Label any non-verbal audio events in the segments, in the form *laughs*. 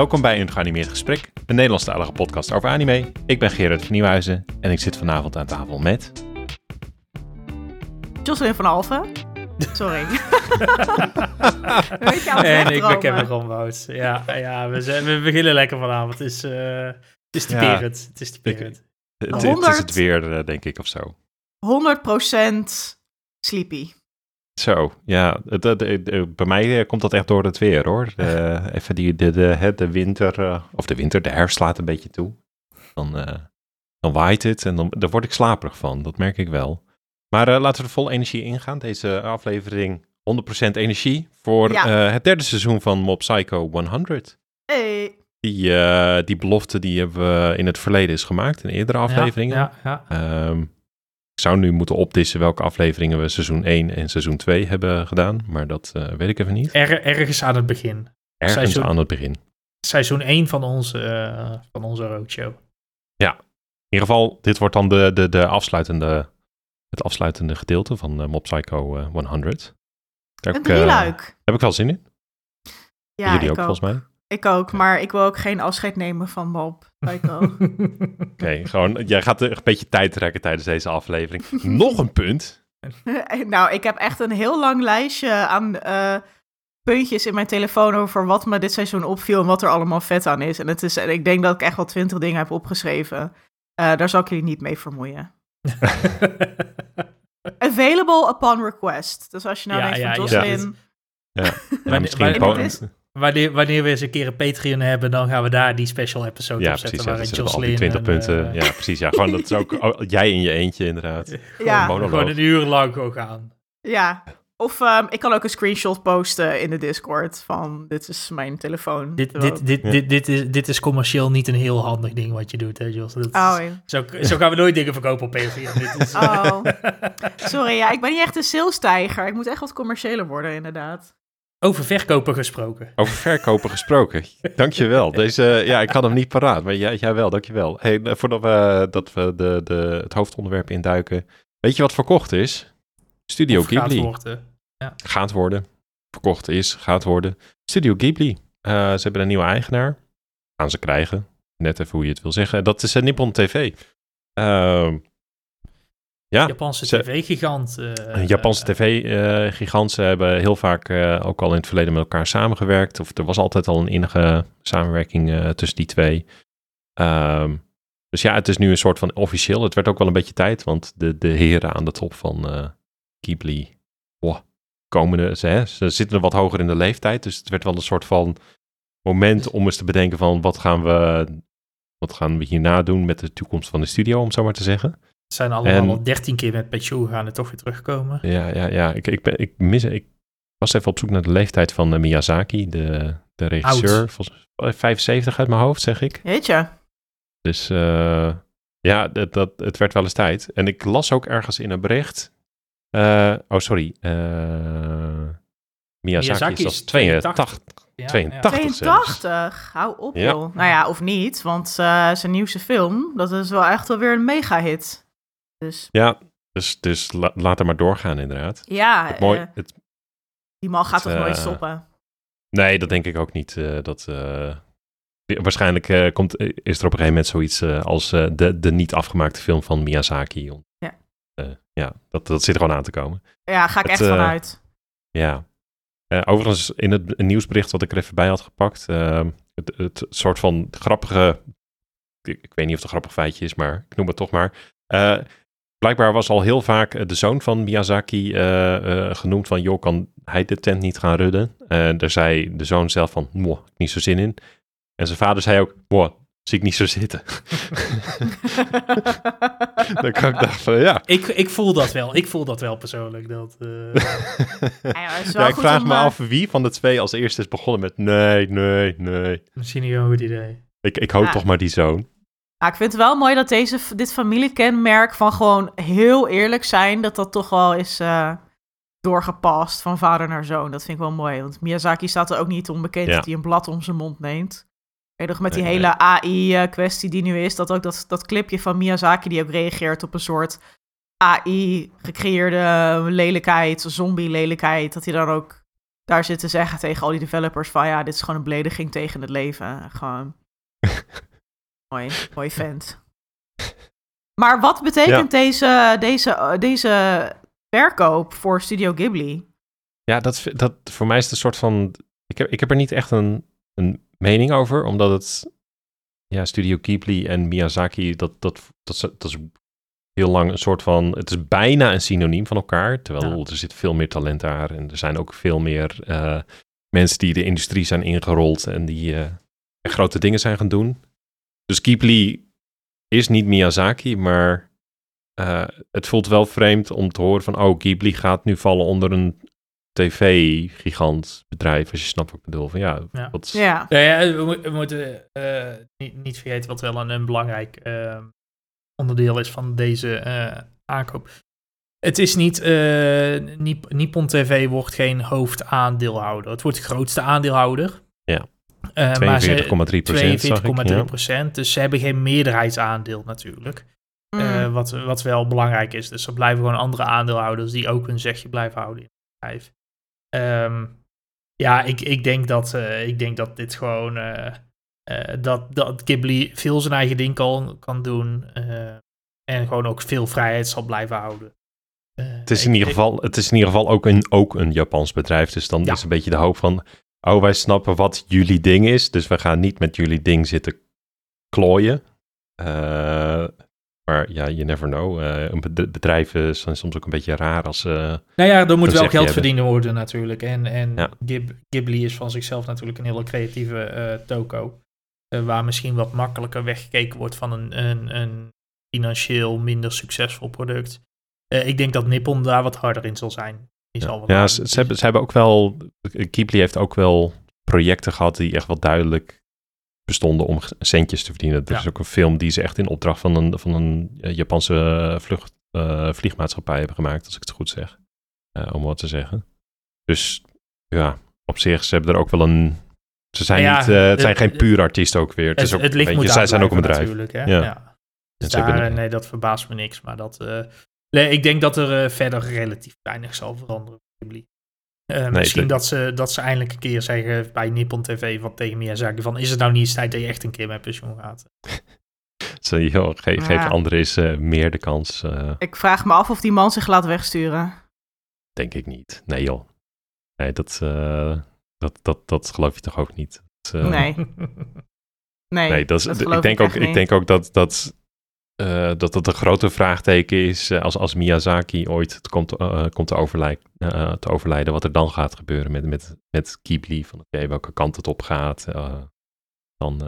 Welkom bij een geanimeerd gesprek, een Nederlandstalige podcast over anime. Ik ben Gerard van Nieuwhuizen en ik zit vanavond aan tafel met... Jocelyn van Alphen. Sorry. *laughs* Weet je, aan het En ik ben. Kevin Rombout. Ja, ja we, zijn, we beginnen lekker vanavond. Het is, eh het is typerend. Het is typerend. Het, het is 100. het weer, eh, denk ik, of zo. 100% sleepy. Zo, ja. Het, het- het- het- bij mij eh, komt dat echt door het weer, hoor. *laughs* Even die, de, de, de winter, eh, of de winter, de herfst slaat een beetje toe. Dan, eh, dan waait het en dan, daar word ik slaperig van, dat merk ik wel. Maar laten we er vol energie ingaan. Deze aflevering 100% energie voor Ja. het derde seizoen van Mob Psycho 100. Hey. Die, die belofte die hebben we in het verleden is gemaakt, in eerdere afleveringen. Ja, ja, ja. Ik zou nu moeten opdissen welke afleveringen we seizoen 1 en seizoen 2 hebben gedaan, maar dat eh, weet ik even niet. Er, ergens aan het begin. Ergens seizoen- aan het begin. Seizoen 1 van onze, eh, van onze roadshow. In ieder geval, dit wordt dan de, de, de afsluitende, het afsluitende gedeelte van eh, Mob Psycho eh, 100. Daar Een heb ik, drieluik. heb ik wel zin in. Ja, Jullie ik ook, volgens mij. Ik ook, maar ik wil ook geen afscheid nemen van *laughs* Oké, gewoon, jij gaat een beetje tijd trekken tijdens deze aflevering. Nog een punt. *laughs* nou, ik heb echt een heel lang lijstje aan eh, puntjes in mijn telefoon over wat me dit seizoen opviel en wat er allemaal vet aan is. En het is, en ik denk dat ik echt wel twintig dingen heb opgeschreven. Eh, daar zal ik jullie niet mee vermoeien. *laughs* Available upon request. Dus als je nou Ja, denkt ja, van ja. Jocelyn... Ja, misschien maar- een wanneer, wanneer we eens een keer een Patreon hebben, dan gaan we daar die special episode Ja, op zetten. precies. Ja, Jocelyn 20 en, punten. ja, precies. Ja, gewoon dat is ook *laughs* oh, jij in je eentje, inderdaad. Ja. Gewoon een uur lang gewoon gaan. Ja, of ehm, ik kan ook een screenshot posten in de Discord van dit is mijn telefoon. Dit, dit, dit, Ja. dit, dit, is, dit is commercieel niet een heel handig ding wat je doet, hè, Jos? Dat is- Oh, ja. zo, zo gaan we nooit dingen verkopen op Patreon. Is, Oh. Sorry, ja, ik ben niet echt een salestijger. Ik moet echt wat commerciëler worden, inderdaad. Over verkopen gesproken. Over verkopen gesproken. *laughs* Dankjewel. Deze, ja, ik had hem niet paraat, maar jij, jij wel, dankjewel. Hey, eh, voordat we, dat we de, de, het hoofdonderwerp induiken. Weet je wat verkocht is? Studio Of gaat Ghibli. worden. Gaat worden. Verkocht is, gaat worden. Studio Ghibli. Eh, ze hebben een nieuwe eigenaar. Gaan ze krijgen. Net even hoe je het wil zeggen. Dat is uh, Nippon TV. Ehm, ja, Japanse tv-gigant. eh, een Japanse tv-gigant. Ze hebben heel vaak eh, ook al in het verleden met elkaar samengewerkt. Of er was altijd al een innige samenwerking eh, tussen die twee. Ehm, dus ja, het is nu een soort van officieel. Het werd ook wel een beetje tijd, want de, de heren aan de top van eh Ghibli wow, komende, ze, ze zitten er wat hoger in de leeftijd. Dus het werd wel een soort van moment om eens te bedenken van wat gaan we, wat gaan we hierna doen met de toekomst van de studio, om zo maar te zeggen. Zijn allemaal En- al dertien keer met pensioen gegaan en toch weer terugkomen. Ja, ja, ja. Ik, ik, ben, ik, mis, ik was even op zoek naar de leeftijd van eh, Miyazaki, de, de regisseur. Volgens, eh, 75 uit mijn hoofd, zeg ik. Weet je? Dus eh, ja, dat, dat, het werd wel eens tijd. En ik las ook ergens in een bericht. eh, oh, sorry. eh, Miyazaki, Miyazaki is als is 82. Ja, 82. ja. 82? Hou op, Ja. joh. Nou ja, of niet, want eh, zijn nieuwste film, dat is wel echt wel weer een mega-hit. Dus Ja, dus, dus la- laat er maar doorgaan, inderdaad. ja, Het mooi, eh, het, die man gaat het, toch nooit eh, stoppen? Nee, dat denk ik ook niet. eh, dat, waarschijnlijk komt, is er op een gegeven moment zoiets als de, de niet afgemaakte film van Miyazaki. Ja. Ja, dat, dat zit er gewoon aan te komen. Ja, ga ik het, echt vanuit. Ja. Overigens, in het nieuwsbericht wat ik er even bij had gepakt, het, het soort van grappige, ik, ik weet niet of het een grappig feitje is, maar ik noem het toch maar. Eh, blijkbaar was al heel vaak eh, de zoon van Miyazaki eh, eh, genoemd van, joh, kan hij de tent niet gaan rudden? En daar zei de zoon zelf van, moh, niet zo zin in. En zijn vader zei ook, moh, zie ik niet zo zitten. *laughs* Dan kan ik van, ja. Ik, ik voel dat wel. Ik voel dat wel persoonlijk. Dat, eh, *laughs* Ja, ik vraag me af wie van de twee als eerste is begonnen met nee, nee, nee. misschien niet een goed idee. Ik, ik hoop Ja. toch maar die zoon. Ja, ik vind het wel mooi dat deze, dit familiekenmerk van gewoon heel eerlijk zijn, dat dat toch wel is eh, doorgepast van vader naar zoon. Dat vind ik wel mooi, want Miyazaki staat er ook niet onbekend Ja. dat hij een blad om zijn mond neemt. En nog met die Nee, hele AI-kwestie die nu is, dat ook dat, dat clipje van Miyazaki die ook reageert op een soort AI-gecreëerde lelijkheid, zombie-lelijkheid, dat hij dan ook daar zit te zeggen tegen al die developers van ja, dit is gewoon een belediging tegen het leven. Gewoon *laughs* mooi, mooi vent. Maar wat betekent deze, deze, deze verkoop voor Studio Ghibli? Ja, dat, dat, voor mij is het een soort van... Ik heb, ik heb er niet echt een, een mening over, omdat het... Ja, Studio Ghibli en Miyazaki, dat, dat, dat, dat, is heel lang een soort van... Het is bijna een synoniem van elkaar, terwijl er zit veel meer talent daar. En er zijn ook veel meer uh, mensen die de industrie zijn ingerold en die uh, grote dingen zijn gaan doen. Dus Ghibli is niet Miyazaki, maar uh, het voelt wel vreemd om te horen van... Oh, Ghibli gaat nu vallen onder een tv-gigant bedrijf, als je snapt wat ik bedoel. Van, ja, ja. Wat... ja. ja we, we, moeten uh, niet, niet, vergeten wat wel een, een belangrijk uh, onderdeel is van deze uh, aankoop. Het is niet, Nip, Nippon TV wordt geen hoofdaandeelhouder. Het wordt de grootste aandeelhouder. Ja. 42,3 procent. 42,3 procent. Dus ze hebben geen meerderheidsaandeel natuurlijk. Mm. wat, wat wel belangrijk is. Dus er blijven gewoon andere aandeelhouders die ook hun zegje blijven houden in het bedrijf. Um, ja, ik, ik, denk dat, uh, ik denk dat dit gewoon. Uh, uh, dat, dat Ghibli veel zijn eigen ding kan, kan doen. en gewoon ook veel vrijheid zal blijven houden. het, is in ieder geval, het is in ieder geval ook een, ook een Japans bedrijf. Dus dan ja. is een beetje de hoop van. Oh, wij snappen wat jullie ding is. Dus we gaan niet met jullie ding zitten klooien. Maar ja, you never know. Uh, bedrijven zijn soms ook een beetje raar als uh, Nou ja, er moet wel geld verdiend worden natuurlijk. En, en ja. Ghib Ghibli is van zichzelf natuurlijk een hele creatieve toko. waar misschien wat makkelijker weggekeken wordt van een, een, een financieel minder succesvol product. ik denk dat Nippon daar wat harder in zal zijn. Ja, ze, ze, hebben, ze hebben ook wel... Ghibli heeft ook wel projecten gehad die echt wel duidelijk bestonden om centjes te verdienen. Er is ook een film die ze echt in opdracht van een, van een eh, Japanse eh, vlucht, uh, vliegmaatschappij hebben gemaakt, als ik het goed zeg. Uh, om wat te zeggen. Dus ja, op zich, ze hebben er ook wel een. Ze zijn, ja, niet, uh, het zijn geen puur artiesten ook weer. Het, het, is ook, het licht moet zij zijn ook een bedrijf. Natuurlijk, hè? Ja. ja. Dus daar, nee, dat verbaast me niks. Maar dat, nee, ik denk dat er verder relatief weinig zal veranderen. Uh, nee, misschien dat, ze, dat ze eindelijk een keer zeggen bij Nippon TV van tegen Miyazaki van is het nou niet eens tijd dat je echt een keer met pensioen gaat? *laughs* Zo, joh, ge ja. geef uh, meer de kans. Uh... Ik vraag me af of die man zich laat wegsturen. Denk ik niet. Nee joh. Nee, dat, dat, dat, dat geloof je toch ook niet? Dat, nee. *laughs* nee. Nee, dat is, dat ik, denk ook, ik denk ook dat, dat uh, dat het een grote vraagteken is uh, als, als Miyazaki ooit komt, uh, komt te, overlijden, te overlijden, wat er dan gaat gebeuren met, met, met Ghibli. Van oké, okay, welke kant het op gaat dan,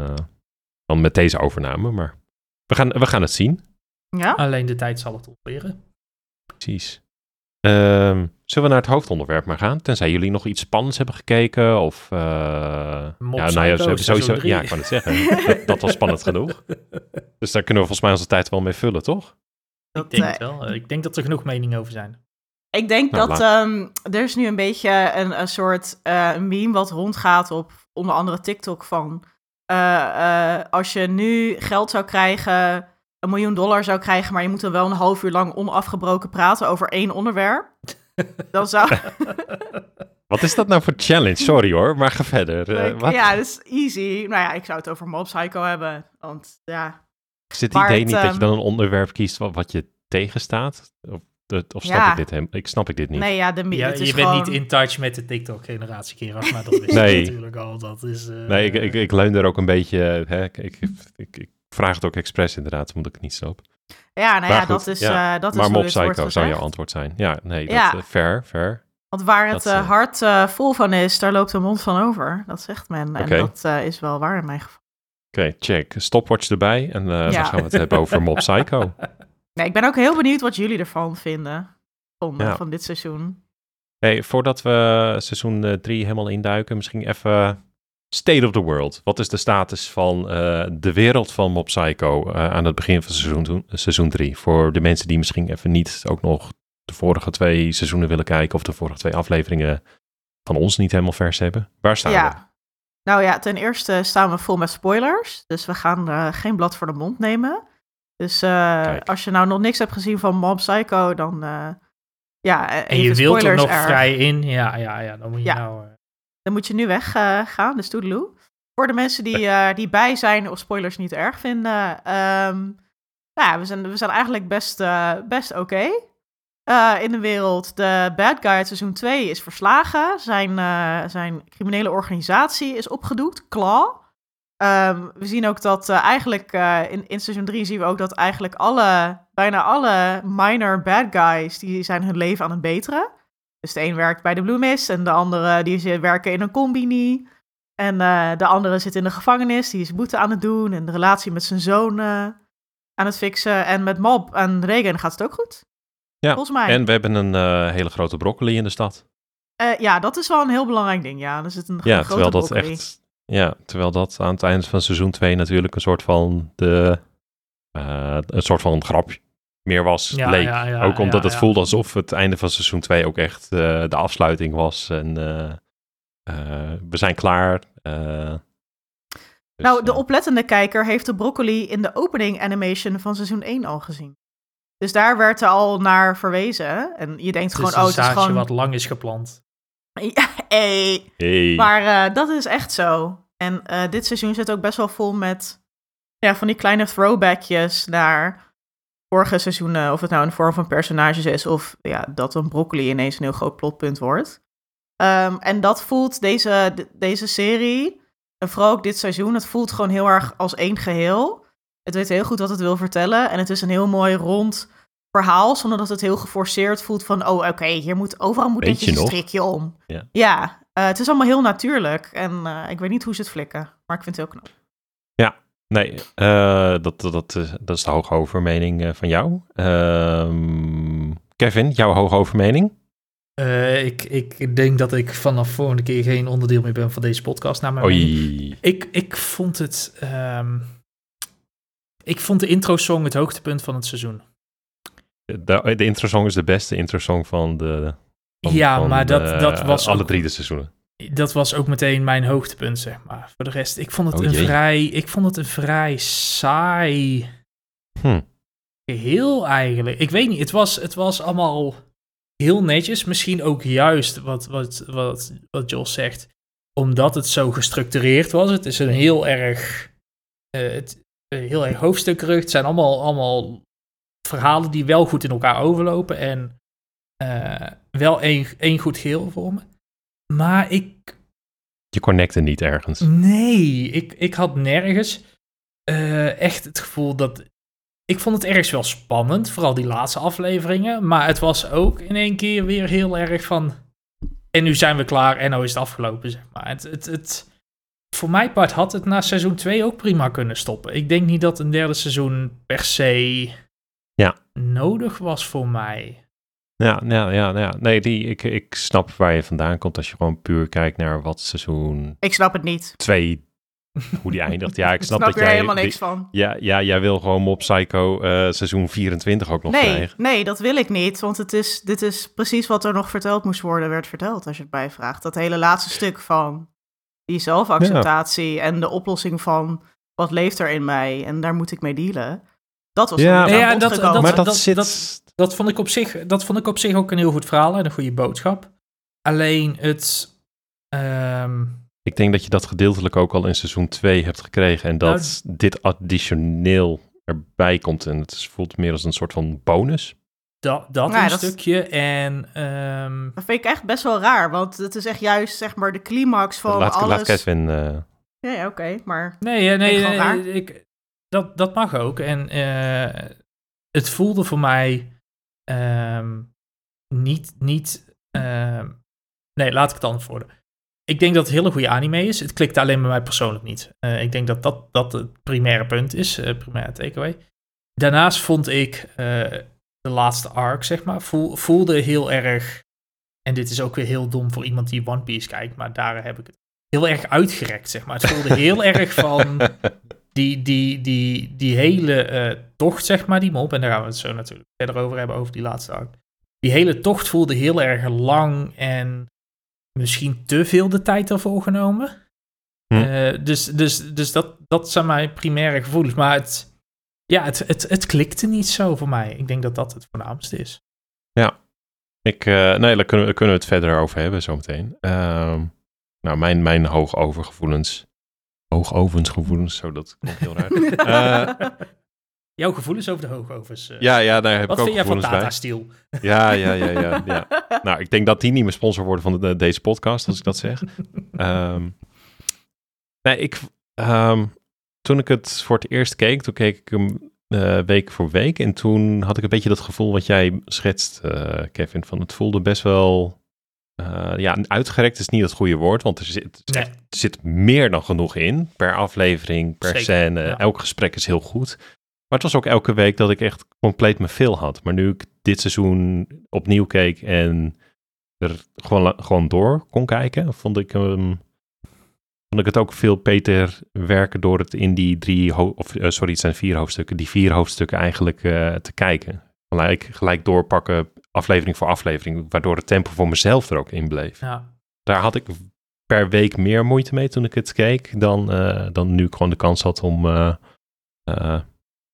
dan met deze overname. Maar we gaan, we gaan het zien. Ja? Alleen de tijd zal het opleren. Precies. Um, zullen we naar het hoofdonderwerp maar gaan? Tenzij jullie nog iets spannends hebben gekeken of... Uh, ja, nou ja, ze hebben sowieso... Ja, ik kan het zeggen. dat, dat, was spannend genoeg. *laughs* Dus daar kunnen we volgens mij onze tijd wel mee vullen, toch? ik denk het wel. Ik denk dat er genoeg meningen over zijn. Ik denk nou, dat um, er is nu een beetje een, een soort uh, meme wat rondgaat op onder andere TikTok van... Uh, als je nu geld zou krijgen een miljoen dollar zou krijgen, maar je moet dan wel een half uur lang onafgebroken praten over één onderwerp. Dan zou. *laughs* Wat is dat nou voor challenge? Sorry hoor, maar ga verder. Uh, wat? Ja, dat is easy. Nou ja, ik zou het over Mob Psycho hebben. Want ja. Zit het idee niet dat je dan een onderwerp kiest wat, wat je tegenstaat? Of, of snap ja. ik dit hem? Ik snap ik dit niet. Nee, ja, de, ja je bent gewoon... niet in touch met de TikTok-generatie, maar dat is *laughs* nee. natuurlijk al. Dat is, uh... Nee, ik, ik, ik leun er ook een beetje. Hè, ik, ik, ik, vraag het ook expres inderdaad, omdat ik het niet snap. Ja, nou ja, goed, dat is, ja. Uh, dat maar is Mob Psycho zou jouw antwoord zijn. Ja, nee, dat, ja. Uh, fair, fair. Want waar het uh, hart vol van is, daar loopt de mond van over. Dat zegt men. Okay. En dat is wel waar in mijn geval. Oké, okay, check. Stopwatch erbij en ja. dan gaan we het hebben over Mob Psycho. *laughs* Nee, ik ben ook heel benieuwd wat jullie ervan vinden van, ja. van dit seizoen. Hey, voordat we seizoen 3 helemaal induiken, misschien even State of the World. Wat is de status van uh, de wereld van Mob Psycho uh, aan het begin van seizoen, seizoen 3? Voor de mensen die misschien even niet ook nog de vorige twee seizoenen willen kijken of de vorige twee afleveringen van ons niet helemaal vers hebben. Waar staan ja. we? Nou ja, ten eerste staan we vol met spoilers. Dus we gaan uh, geen blad voor de mond nemen. Dus als je nou nog niks hebt gezien van Mob Psycho, dan ja, en je wilt er nog er... vrij in, ja, ja, ja, dan moet je ja. nou... dan moet je nu weggaan, gaan, dus toedeloe. Voor de mensen die, uh, die bij zijn of spoilers niet erg vinden. Um, nou ja, we zijn, we zijn eigenlijk best, uh, best oké uh, in de wereld. De bad guy uit seizoen 2 is verslagen. Zijn, zijn criminele organisatie is opgedoekt, Claw. Um, we zien ook dat eigenlijk in, in seizoen 3 zien we ook dat eigenlijk alle, bijna alle minor bad guys, die zijn hun leven aan het beteren. Dus de een werkt bij de Bloemist en de andere die werken in een combini. En uh, de andere zit in de gevangenis, die is boete aan het doen en de relatie met zijn zoon uh, aan het fixen. En met Mob en Regan gaat het ook goed. Ja, volgens mij. En we hebben een uh, hele grote broccoli in de stad. ja, dat is wel een heel belangrijk ding. Ja, er zit een ja, grote terwijl dat broccoli. echt. Ja, terwijl dat aan het eind van seizoen 2 natuurlijk een soort van de. een soort van grapje meer was, Ja, leek. ja, ja, ook omdat ja, het ja. voelde alsof het einde van seizoen 2 ook echt eh, de afsluiting was. En eh, eh, we zijn klaar. eh. Dus, nou, de oplettende kijker heeft de broccoli in de opening animation van seizoen 1 al gezien. Dus daar werd er al naar verwezen. En je denkt Het gewoon, oh, een het is gewoon... wat lang is geplant. Ja, hey. hey. Maar eh, dat is echt zo. En eh, dit seizoen zit ook best wel vol met ja, van die kleine throwbackjes naar vorige seizoenen. Of het nou in de vorm van personages is of ja, dat een broccoli ineens een heel groot plotpunt wordt. Ehm, en dat voelt deze, de- deze serie, en vooral ook dit seizoen, het voelt gewoon heel erg als één geheel. Het weet heel goed wat het wil vertellen. En het is een heel mooi rond verhaal, zonder dat het heel geforceerd voelt van, oh oké, hier moet overal moet Weet je netjes een strikje om. Ja. Ja, eh, het is allemaal heel natuurlijk. En eh, ik weet niet hoe ze het flikken, maar ik vind het heel knap. Nee, eh, dat, dat, dat, is- dat is de hoogovermening eh, van jou. Ehm, Kevin, jouw hoogovermening? Eh, ik, ik denk dat ik vanaf volgende keer geen onderdeel meer ben van deze podcast. Mijn mening. Oei. Ik, ik vond het. ehm, ik vond de intro-song het hoogtepunt van het seizoen. De, de introsong is de beste introsong van de... van- Ja, van maar dat- de- dat was Alle ook- drie de seizoenen. Dat was ook meteen mijn hoogtepunt, zeg maar. Voor de rest, ik vond het Oh een jee. vrij. Ik vond het een vrij saai Hm. geheel eigenlijk. Ik weet niet, het was, het was allemaal heel netjes. Misschien ook juist wat, wat, wat, wat Jos zegt. Omdat het zo gestructureerd was. Het is een heel erg, eh, het, heel erg hoofdstukkerig. Het zijn allemaal, allemaal verhalen die wel goed in elkaar overlopen. En eh, wel één, één goed geheel vormen. Maar ik Je connecte niet ergens. Nee, ik, ik had nergens eh, echt het gevoel dat. Ik vond het ergens wel spannend, vooral die laatste afleveringen. Maar het was ook in één keer weer heel erg van. En nu zijn we klaar en nou is het afgelopen, zeg maar. Het, het, het, voor mijn part had het na seizoen 2 ook prima kunnen stoppen. Ik denk niet dat een derde seizoen per se Ja. nodig was voor mij. Ja, ja, ja, ja. Nee, die, ik, ik snap waar je vandaan komt als je gewoon puur kijkt naar wat seizoen Ik snap het niet. 2, hoe die eindigt. Ja, ik *laughs* Ik snap, snap, dat er jij... helemaal die- niks van. ja, ja, jij wil gewoon Mob Psycho eh, seizoen 24 ook nog Nee, krijgen. nee, dat wil ik niet. Want het is, dit is precies wat er nog verteld moest worden, werd verteld als je het bijvraagt. Dat hele laatste stuk van die zelfacceptatie en de oplossing van wat leeft er in mij en daar moet ik mee dealen. Dat was Ja, niet Ja, dat- dat- maar dat, dat- zit... dat- vond ik op zich, dat vond ik op zich ook een heel goed verhaal en een goede boodschap. Alleen het. ehm, Ik denk dat je dat gedeeltelijk ook al in seizoen 2 hebt gekregen. En dat dit additioneel erbij komt. En het is- voelt meer als een soort van bonus. dat dat Ja, een dat- stukje. En ehm, Dat vind ik echt best wel raar, want het is echt juist zeg maar de climax van laat, alles. laat Kevin... eh, Ja, ja oké, maar nee, eh, nee, ik nee, raar. ik, dat, dat mag ook. En eh, het voelde voor mij ehm, niet. niet ehm, nee, laat ik het anders worden. Ik denk dat het een hele goede anime is. Het klikte alleen bij mij persoonlijk niet. Eh, ik denk dat dat, dat het primaire punt is, eh primaire takeaway. Daarnaast vond ik eh, de laatste arc, zeg maar, voel, voelde heel erg. En dit is ook weer heel dom voor iemand die One Piece kijkt, maar daar heb ik het heel erg uitgerekt, zeg maar. Het voelde heel *laughs* erg van die, die, die, die hele eh, tocht, zeg maar, die mop. En daar gaan we het zo natuurlijk verder over hebben, over die laatste arc. Die hele tocht voelde heel erg lang en misschien te veel de tijd ervoor genomen. Hm. Eh, dus dus, dus dat, dat zijn mijn primaire gevoelens. Maar het, ja, het, het, het klikte niet zo voor mij. Ik denk dat dat het voornaamste is. Ik, eh, nee, daar kunnen, we- daar kunnen we het verder over hebben zometeen. Ehm nou, mijn, mijn hoogovergevoelens. Hoogovensgevoelens, zo dat komt heel raar. *laughs* Eh, Jouw gevoelens over de hoogovens. eh. ja, ja, daar heb Wat ik ook vind jij van gevoelens bij. Tata Steel? Ja, ja, ja, ja, ja. *laughs* Nou, ik denk dat die niet meer sponsor worden van de- deze podcast, als ik dat zeg. Ehm, nee, ik, ehm, toen ik het voor het eerst keek, toen keek ik hem eh, week voor week. En toen had ik een beetje dat gevoel wat jij schetst, eh, Kevin. Van het voelde best wel, eh, ja, uitgerekt is niet het goede woord. Want er zit, Nee. er zit meer dan genoeg in. Per aflevering, per Zeker, scène. ja. Elk gesprek is heel goed. Maar het was ook elke week dat ik echt compleet me veel had. Maar nu ik dit seizoen opnieuw keek en er gewoon, gewoon door kon kijken, vond ik, hem vond ik het ook veel beter werken door het in die drie, of eh, sorry, het zijn vier hoofdstukken, die vier hoofdstukken eigenlijk eh, te kijken. Gelijk, gelijk doorpakken, aflevering voor aflevering, waardoor het tempo voor mezelf er ook in bleef. Ja. Daar had ik per week meer moeite mee toen ik het keek, dan, eh, dan nu ik gewoon de kans had om eh, eh,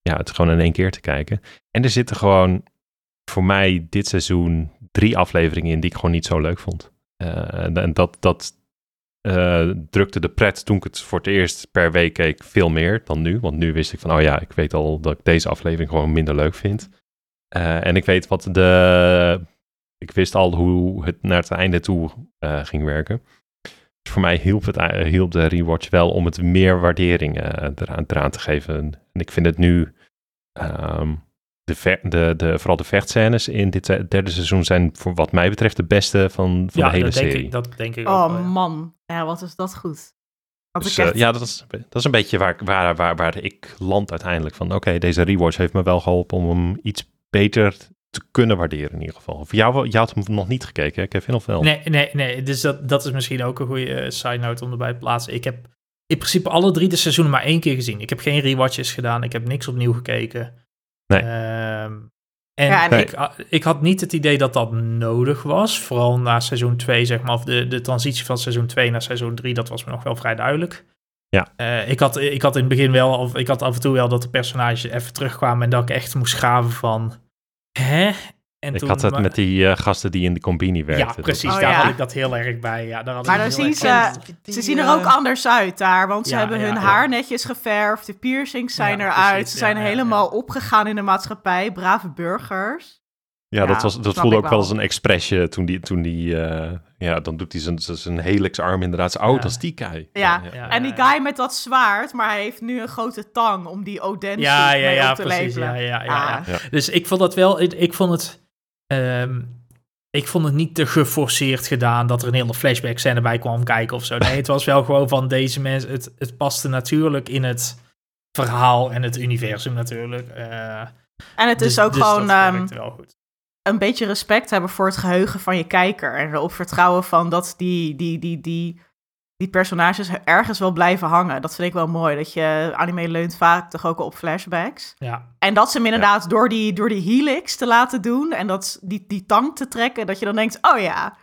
ja, het gewoon in één keer te kijken. En er zitten gewoon voor mij dit seizoen drie afleveringen in die ik gewoon niet zo leuk vond. En- en dat, dat drukte de pret toen ik het voor het eerst per week keek veel meer dan nu. Want nu wist ik van, oh ja, ik weet al dat ik deze aflevering gewoon minder leuk vind. Eh, en ik weet wat de... Ik wist al hoe het naar het einde toe eh, ging werken. Dus voor mij hielp, het, eh, hielp de rewatch wel om het meer waardering eraan, eraan te geven. En ik vind het nu... ehm, de, ve- de, de, vooral de vechtscènes in dit derde seizoen zijn voor wat mij betreft de beste van, van ja, de hele dat denk, serie. ik, dat denk ik ook Oh man, ja, wat is dat goed. Dus, ja, dat is, dat is een beetje waar, waar, waar, waar ik land uiteindelijk. Van oké, deze rewatch heeft me wel geholpen om hem iets beter te kunnen waarderen in ieder geval. Of jou, jou had hem nog niet gekeken, hè, Kevin, of wel? Nee, nee, nee. Dus dat, dat is misschien ook een goede eh, side note om erbij te plaatsen. Ik heb in principe alle drie de seizoenen maar één keer gezien. Ik heb geen rewatches gedaan. Ik heb niks opnieuw gekeken. Nee. Ehm, en Ja, en Nee. ik, ah, ik had niet het idee dat dat nodig was. Vooral na seizoen 2, zeg maar. Of de, de transitie van seizoen 2 naar seizoen 3, dat was me nog wel vrij duidelijk. Ja. Eh, ik, had, ik had in het begin wel, of ik had af en toe wel dat de personages even terugkwamen en dat ik echt moest graven van, hè? En ik toen had het wa- met die eh, gasten die in de combini werkten. ja, Dat precies. Oh, daar ja. had ik dat heel erg bij. Ja, daar had Maar ik dan zien ze, Die, ze zien er ook anders uit daar, want ze Ja, hebben ja, hun ja. haar netjes geverfd, de piercings zijn Ja, eruit, precies, ze zijn ja, ja, helemaal opgegaan in de maatschappij, brave burgers. Ja, Ja, dat, was, dat voelde ook wel wel. als een expressje toen die, toen die eh, ja, dan doet hij zijn, zijn- zijn helixarm inderdaad. zo, Ja. dat is die guy. Ja. Ja, En die guy met dat zwaard, maar hij heeft nu een grote tang om die Oden Ja, ja, ja, op te precies. Ja, ja, ja, ja. Ah. Ja. Dus ik vond dat wel, ik, ik vond het, ehm, ik vond het niet te geforceerd gedaan dat er een hele flashback scène bij kwam kijken of zo. Nee, het was wel gewoon van deze mensen, het, het paste natuurlijk in het verhaal en het universum natuurlijk. Eh, En het dus- is ook dus gewoon dat ehm, werkte wel goed. Een beetje respect hebben voor het geheugen van je kijker. En erop vertrouwen van dat die, die, die, die, die personages ergens wel blijven hangen. Dat vind ik wel mooi. Dat je anime leunt vaak toch ook op flashbacks. Ja, En dat ze hem inderdaad door, die, door die helix te laten doen en dat, die, die tang te trekken, dat je dan denkt, oh ja,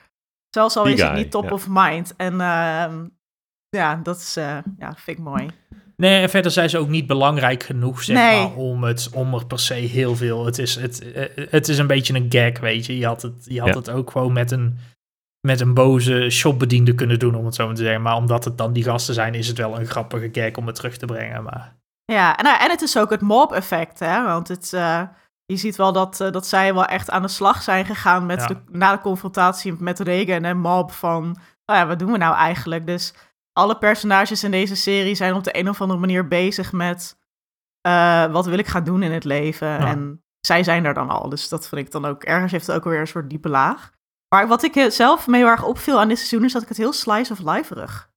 zelfs al Die is het niet top ja. of mind. En ehm, ja, dat is, eh, ja, vind ik mooi. Nee, en verder zijn ze ook niet belangrijk genoeg, zeg Nee. maar, om, het, om er per se heel veel... Het is, het, eh, het is een beetje een gag, weet je. Je had het, je had Ja. het ook gewoon met een, met een boze shopbediende kunnen doen, om het zo maar te zeggen. Maar omdat het dan die gasten zijn, is het wel een grappige gag om het terug te brengen. Maar Ja, en, nou, en het is ook het mob-effect, hè, want het, eh, je ziet wel dat, eh, dat zij wel echt aan de slag zijn gegaan met Ja. de, na de confrontatie met Reagan en Mob van, oh ja, wat doen we nou eigenlijk? Dus alle personages in deze serie zijn op de een of andere manier bezig met eh, wat wil ik gaan doen in het leven. Ja. En zij zijn daar dan al, dus dat vind ik dan ook, ergens heeft het ook weer een soort diepe laag. Maar wat ik eh, zelf me heel erg opviel aan dit seizoen is dat ik het heel slice of life-erig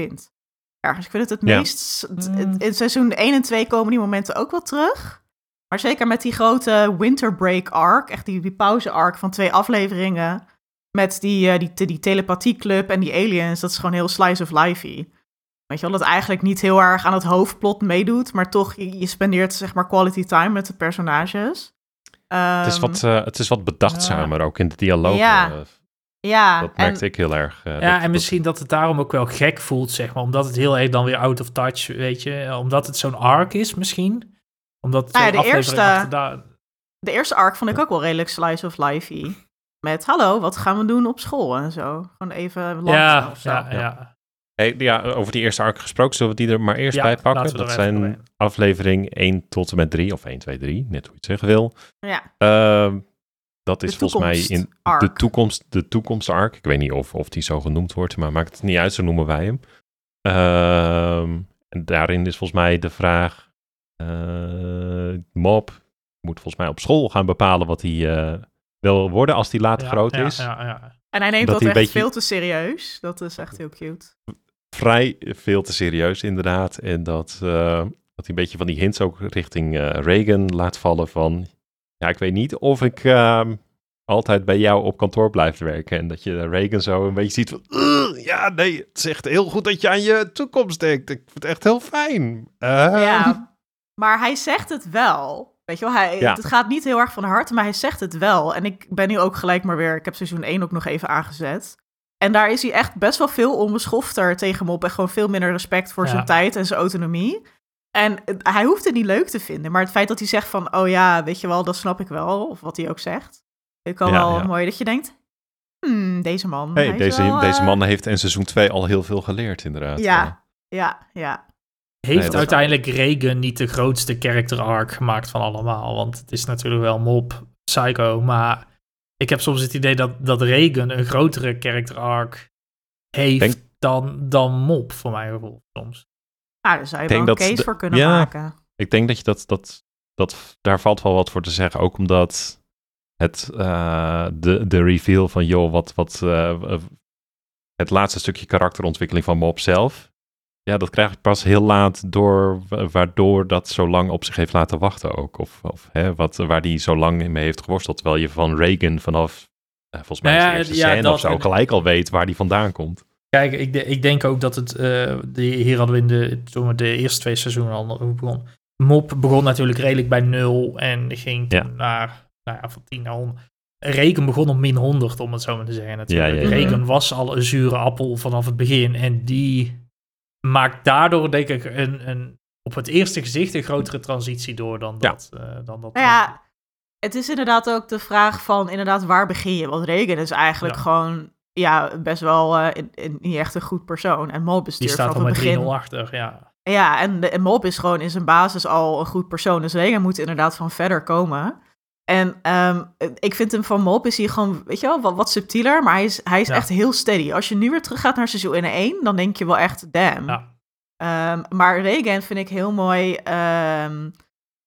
vind. Ergens, ik vind het het Ja. meest... het- Mm. In seizoen 1 en 2 komen die momenten ook wel terug. Maar zeker met die grote winter break arc, echt die, die pauze arc van twee afleveringen, met die, eh, die, die telepathieclub en die aliens, dat is gewoon heel slice of lifey. Weet je wel, dat eigenlijk niet heel erg aan het hoofdplot meedoet, maar toch, je, je spendeert zeg maar quality time met de personages. Het is Ehm, wat, eh, het is wat bedachtzamer ook in de dialoog. Ja. ja, dat en- merkte ik heel erg. eh, ja, dat- en misschien dat het daarom ook wel gek voelt, zeg maar. Omdat het heel erg dan weer out of touch, weet je. Omdat het zo'n arc is misschien. Omdat Nou ja, de eerste- De eerste arc vond ik ook wel redelijk slice of lifey. Met hallo, wat gaan we doen op school en zo. Gewoon even lang Ja, of zo. ja, ja. Hey, ja, over die eerste arc gesproken, zullen we die er maar eerst Ja, bij pakken? Dat zijn doorheen. aflevering 1 tot en met 3, of 1, 2, 3, net hoe je het zeggen wil. Ja, Ehm, dat is volgens mij in de toekomst-arc. toekomst, de toekomst arc. Ik weet niet of, of die zo genoemd wordt, maar maakt het niet uit, zo noemen wij hem. Ehm, en daarin is volgens mij de vraag, eh Mob moet volgens mij op school gaan bepalen wat hij eh, wil worden als hij later Ja, groot ja, is. Ja, ja. en hij neemt Dat dat, hij echt een beetje- veel te serieus. Dat is echt heel cute. vrij veel te serieus inderdaad. En dat, eh, dat hij een beetje van die hints ook richting eh, Reagan laat vallen van... Ja, ik weet niet of ik ehm, altijd bij jou op kantoor blijf werken. En dat je Reagan zo een beetje ziet van... "Ugh, ja, nee, het is echt heel goed dat je aan je toekomst denkt. Ik vind het echt heel fijn. Ehm, Ja, maar hij zegt het wel. Weet je wel, hij, Ja. het gaat niet heel erg van harte, maar hij zegt het wel. En ik ben nu ook gelijk maar weer, ik heb seizoen 1 ook nog even aangezet. En daar is hij echt best wel veel onbeschofter tegen hem op. En gewoon veel minder respect voor Ja. zijn tijd en zijn autonomie. En hij hoeft het niet leuk te vinden. Maar het feit dat hij zegt van, oh ja, weet je wel, dat snap ik wel. Of wat hij ook zegt. Ik kan Ja, wel ja. mooi dat je denkt, hmm, deze man. Hey, hij is deze, wel, deze eh, man heeft in seizoen 2 al heel veel geleerd inderdaad. Ja, ja, ja. Heeft Nee, uiteindelijk Reagan niet de grootste character arc gemaakt van allemaal? Want het is natuurlijk wel Mob, Psycho, maar ik heb soms het idee dat, dat Reagan een grotere character arc heeft Denk- dan, dan Mob, voor mijn gevoel soms. Nou, daar zou je wel een case de- voor kunnen ja. maken. Ik denk dat je dat, dat, dat, daar valt wel wat voor te zeggen. Ook omdat het, eh, de, de reveal van, joh, wat, wat, eh, eh, het laatste stukje karakterontwikkeling van Mob zelf. Ja, dat krijg ik pas heel laat door, wa- waardoor dat zo lang op zich heeft laten wachten ook. Of, of hè, wat, waar die zo lang mee heeft geworsteld. Terwijl je van Reagan vanaf, eh, volgens mij ja, de eerste ja, scène of zo, gelijk al weet waar die vandaan komt. Kijk, ik, ik denk ook dat het, eh, de, hier hadden we in de, toen we de eerste twee seizoenen al begon. Mop begon natuurlijk redelijk bij nul en ging Ja. naar, nou ja, van 10 naar 100. Regen begon op min 100, om het zo maar te zeggen. Natuurlijk. Regen was al een zure appel vanaf het begin en die maakt daardoor, denk ik, een, een, op het eerste gezicht een grotere transitie door dan Ja. dat. eh, dan dat Nou ja, het is inderdaad ook de vraag van inderdaad waar begin je? Want Reagan is eigenlijk Ja. gewoon ja, best wel eh, in- in- niet echt een goed persoon. En Mob is die staat al vanaf met het 3-0 begin. achter, ja. Ja, en, de, en Mob is gewoon in zijn basis al een goed persoon. Dus Reagan moet inderdaad van verder komen. En ehm, ik vind hem van Mob is hij gewoon, weet je wel, wat, wat subtieler. Maar hij is, hij is Ja. echt heel steady. Als je nu weer terug gaat naar seizoen 1, dan denk je wel echt, damn. Ja. Ehm, maar Reagan vind ik heel mooi. ehm,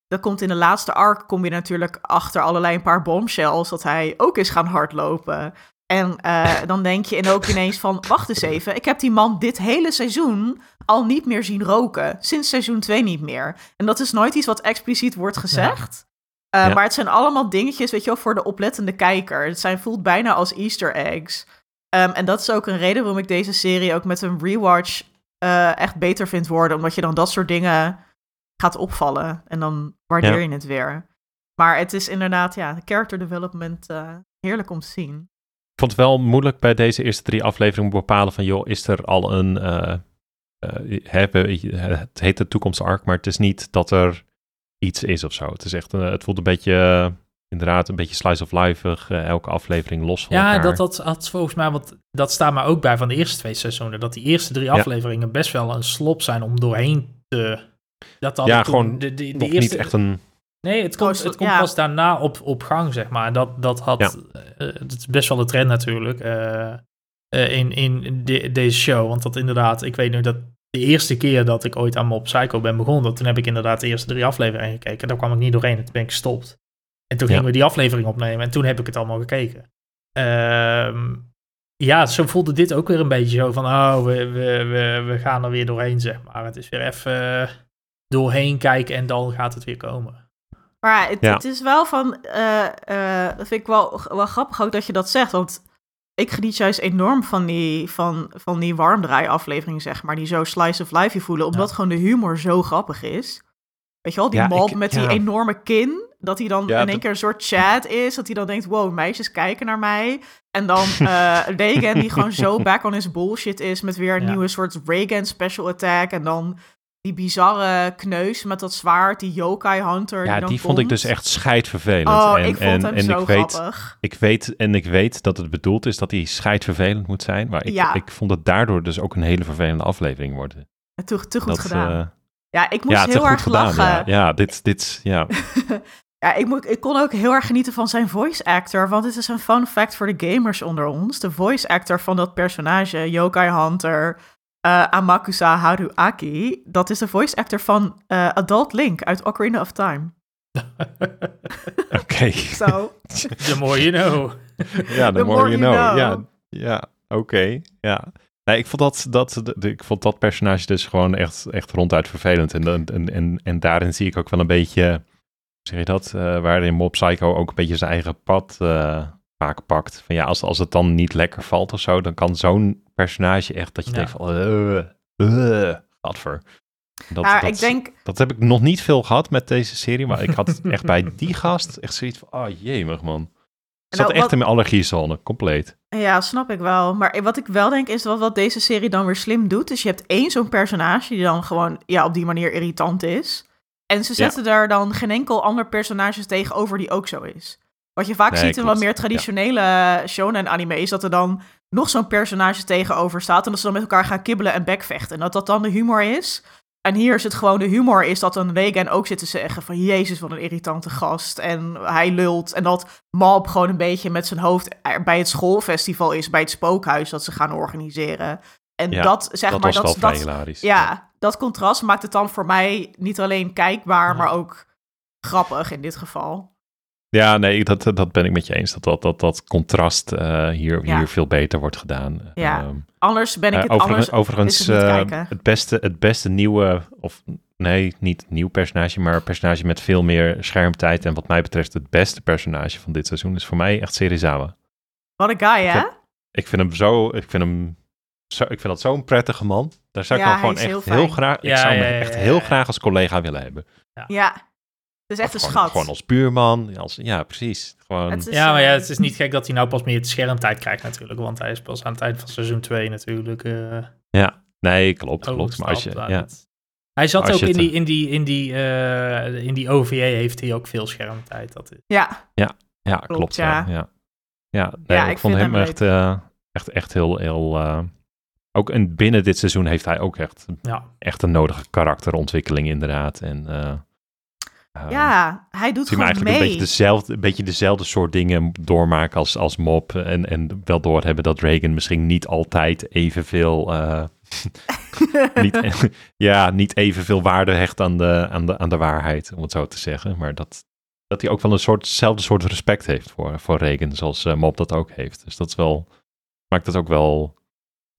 dat komt in de laatste arc, kom je natuurlijk achter allerlei een paar bombshells, dat hij ook is gaan hardlopen. En eh, *laughs* dan denk je en ook ineens van, wacht eens even, ik heb die man dit hele seizoen al niet meer zien roken. Sinds seizoen 2 niet meer. En dat is nooit iets wat expliciet wordt gezegd. Eh, Ja. Maar het zijn allemaal dingetjes, weet je wel, voor de oplettende kijker. Het zijn, voelt bijna als easter eggs. Ehm, en dat is ook een reden waarom ik deze serie ook met een rewatch eh, echt beter vind worden. Omdat je dan dat soort dingen gaat opvallen. En dan waardeer Ja. je het weer. Maar het is inderdaad, ja, character development eh, heerlijk om te zien. Ik vond het wel moeilijk bij deze eerste drie afleveringen bepalen van, joh, is er al een, we- het heet de toekomst arc, maar het is niet dat er iets is of zo. Het is echt, een- het voelt een beetje, eh, inderdaad, een beetje slice of life, eh, elke aflevering los van Ja, elkaar. dat, dat had volgens mij, want dat staat maar ook bij van de eerste twee seizoenen, dat die eerste drie Ja. afleveringen best wel een slop zijn om doorheen te... Dat had Ja, gewoon de, de, de eerste, niet echt een, Nee, het komt, Oh, het komt ja. pas daarna op, op gang, zeg maar. Dat, dat had... Ja. eh, het is best wel de trend natuurlijk eh, eh, in, in de- deze show. Want dat inderdaad, ik weet nu dat de eerste keer dat ik ooit aan Mob Psycho ben begonnen, toen heb ik inderdaad de eerste drie afleveringen gekeken. Daar kwam ik niet doorheen en toen ben ik gestopt. En toen Ja. gingen we die aflevering opnemen en toen heb ik het allemaal gekeken. Ehm, ja, zo voelde dit ook weer een beetje zo van, oh, we, we, we, we gaan er weer doorheen, zeg maar. Het is weer even doorheen kijken en dan gaat het weer komen. Maar ja, het, Ja. het is wel van, eh, eh, dat vind ik wel, wel grappig ook dat je dat zegt. Want ik geniet juist enorm van die, van, van die warmdraai afleveringen, zeg maar. Die zo slice of life voelen, omdat Ja. gewoon de humor zo grappig is. Weet je wel, die Ja, mob ik- met die ja. enorme kin. Dat hij dan Ja, in één dat- keer een soort chat is. Dat hij dan denkt, wow, meisjes kijken naar mij. En dan eh *laughs* Reagan die gewoon zo back on his bullshit is. Met weer een Ja. nieuwe soort Reagan special attack. En dan die bizarre kneus met dat zwaard, die yokai hunter. Ja, die, die vond ik dus echt scheidvervelend. Oh, en, ik vond en, hem en zo ik weet, ik weet En ik weet dat het bedoeld is dat hij scheidvervelend moet zijn. Maar ik, Ja. ik vond het daardoor dus ook een hele vervelende aflevering worden. Te, te goed dat, gedaan. eh, ja, ik moest ja, heel erg gedaan. lachen. Ja, ja, dit, dit, ja. *laughs* Ja, ik, moet, ik kon ook heel erg genieten van zijn voice actor. Want dit is een fun fact voor de gamers onder ons. De voice actor van dat personage, Yokai Hunter, eh, Amakusa Haruaki. Dat is de voice actor van eh, Adult Link uit Ocarina of Time. *laughs* Oké. *laughs* Zo. *laughs* The more you know. Ja, the, The more, more you know. know. Ja, ja oké. Ja. Nee, ik vond dat, dat, de- ik vond dat personage dus gewoon echt, echt ronduit vervelend. En, en, en, en, en daarin zie ik ook wel een beetje, hoe zeg je dat, eh, waarin Mob Psycho ook een beetje zijn eigen pad eh, vaak pakt. Van ja, als, als het dan niet lekker valt of zo, dan kan zo'n personage echt dat je Ja. denkt van, gadver. Dat, Maar dat, ik denk, dat heb ik nog niet veel gehad met deze serie, maar ik had echt bij die gast echt zoiets van, oh jemig man. Ik zat Nou, echt wat- in mijn allergiezone, compleet. ja, snap ik wel. Maar wat ik wel denk is dat wat deze serie dan weer slim doet. is je hebt één zo'n personage die dan gewoon ja, op die manier irritant is. En ze Ja. zetten daar dan geen enkel ander personage tegenover die ook zo is. Wat je vaak Nee, ziet in wat meer traditionele shonen anime is dat er dan nog zo'n personage tegenover staat en dat ze dan met elkaar gaan kibbelen en bekvechten. En dat dat dan de humor is. En hier is het gewoon de humor is dat een Regan ook zit te zeggen van jezus wat een irritante gast en hij lult. En dat Malp gewoon een beetje met zijn hoofd er bij het schoolfestival is, bij het spookhuis dat ze gaan organiseren. En Ja, dat zeg dat maar was dat, dat, hilarisch. ja, dat contrast maakt het dan voor mij niet alleen kijkbaar, Ja. maar ook grappig in dit geval. Ja, nee, dat, dat ben ik met je eens. Dat dat, dat, dat contrast eh, hier, Ja. hier veel beter wordt gedaan. Ja. Ehm, Anders ben ik eh, het overigens, anders. overigens is het niet eh, het, beste, het beste nieuwe, of nee, niet nieuw personage, maar een personage met veel meer schermtijd. En wat mij betreft het beste personage van dit seizoen is voor mij echt Serizawa. Wat een guy, hè? Ik vind hem zo, ik vind hem zo, ik vind dat zo'n prettige man. Daar zou ik Ja, wel gewoon hij is echt heel graag, ik zou hem ja, echt ja, heel graag als collega willen hebben. Ja. Het is echt Of een gewoon, schat. Gewoon als buurman, als, ja precies. Gewoon, Het is, Ja, maar ja, eh, het is niet gek dat hij nou pas meer schermtijd krijgt natuurlijk. Want hij is pas aan het eind van seizoen 2 natuurlijk. eh ja, nee, klopt, klopt. Maar als je, ja, Hij zat Als ook je in het, die, in, die, in, die, eh, in die OVA heeft hij ook veel schermtijd. Dat is. Ja, Ja, klopt. ja. ja. Ja, ja. nee, Ja, ik, ik vond vind hem hem echt, eh, echt, echt heel, heel. eh, ook in, binnen dit seizoen heeft hij ook echt, Ja, echt een nodige karakterontwikkeling, inderdaad. En eh, ehm, ja, hij doet gewoon eigenlijk mee. een beetje, dezelfde, een beetje dezelfde soort dingen doormaken als, als Mop. En, en wel doorhebben dat Reagan misschien niet altijd evenveel. eh *laughs* niet, *laughs* ja, niet evenveel waarde hecht aan de, aan, de, aan de waarheid, om het zo te zeggen. Maar dat, dat hij ook wel een soort, hetzelfde soort respect heeft voor, voor Reagan, zoals eh, Mop dat ook heeft. Dus dat is wel, maakt het ook wel,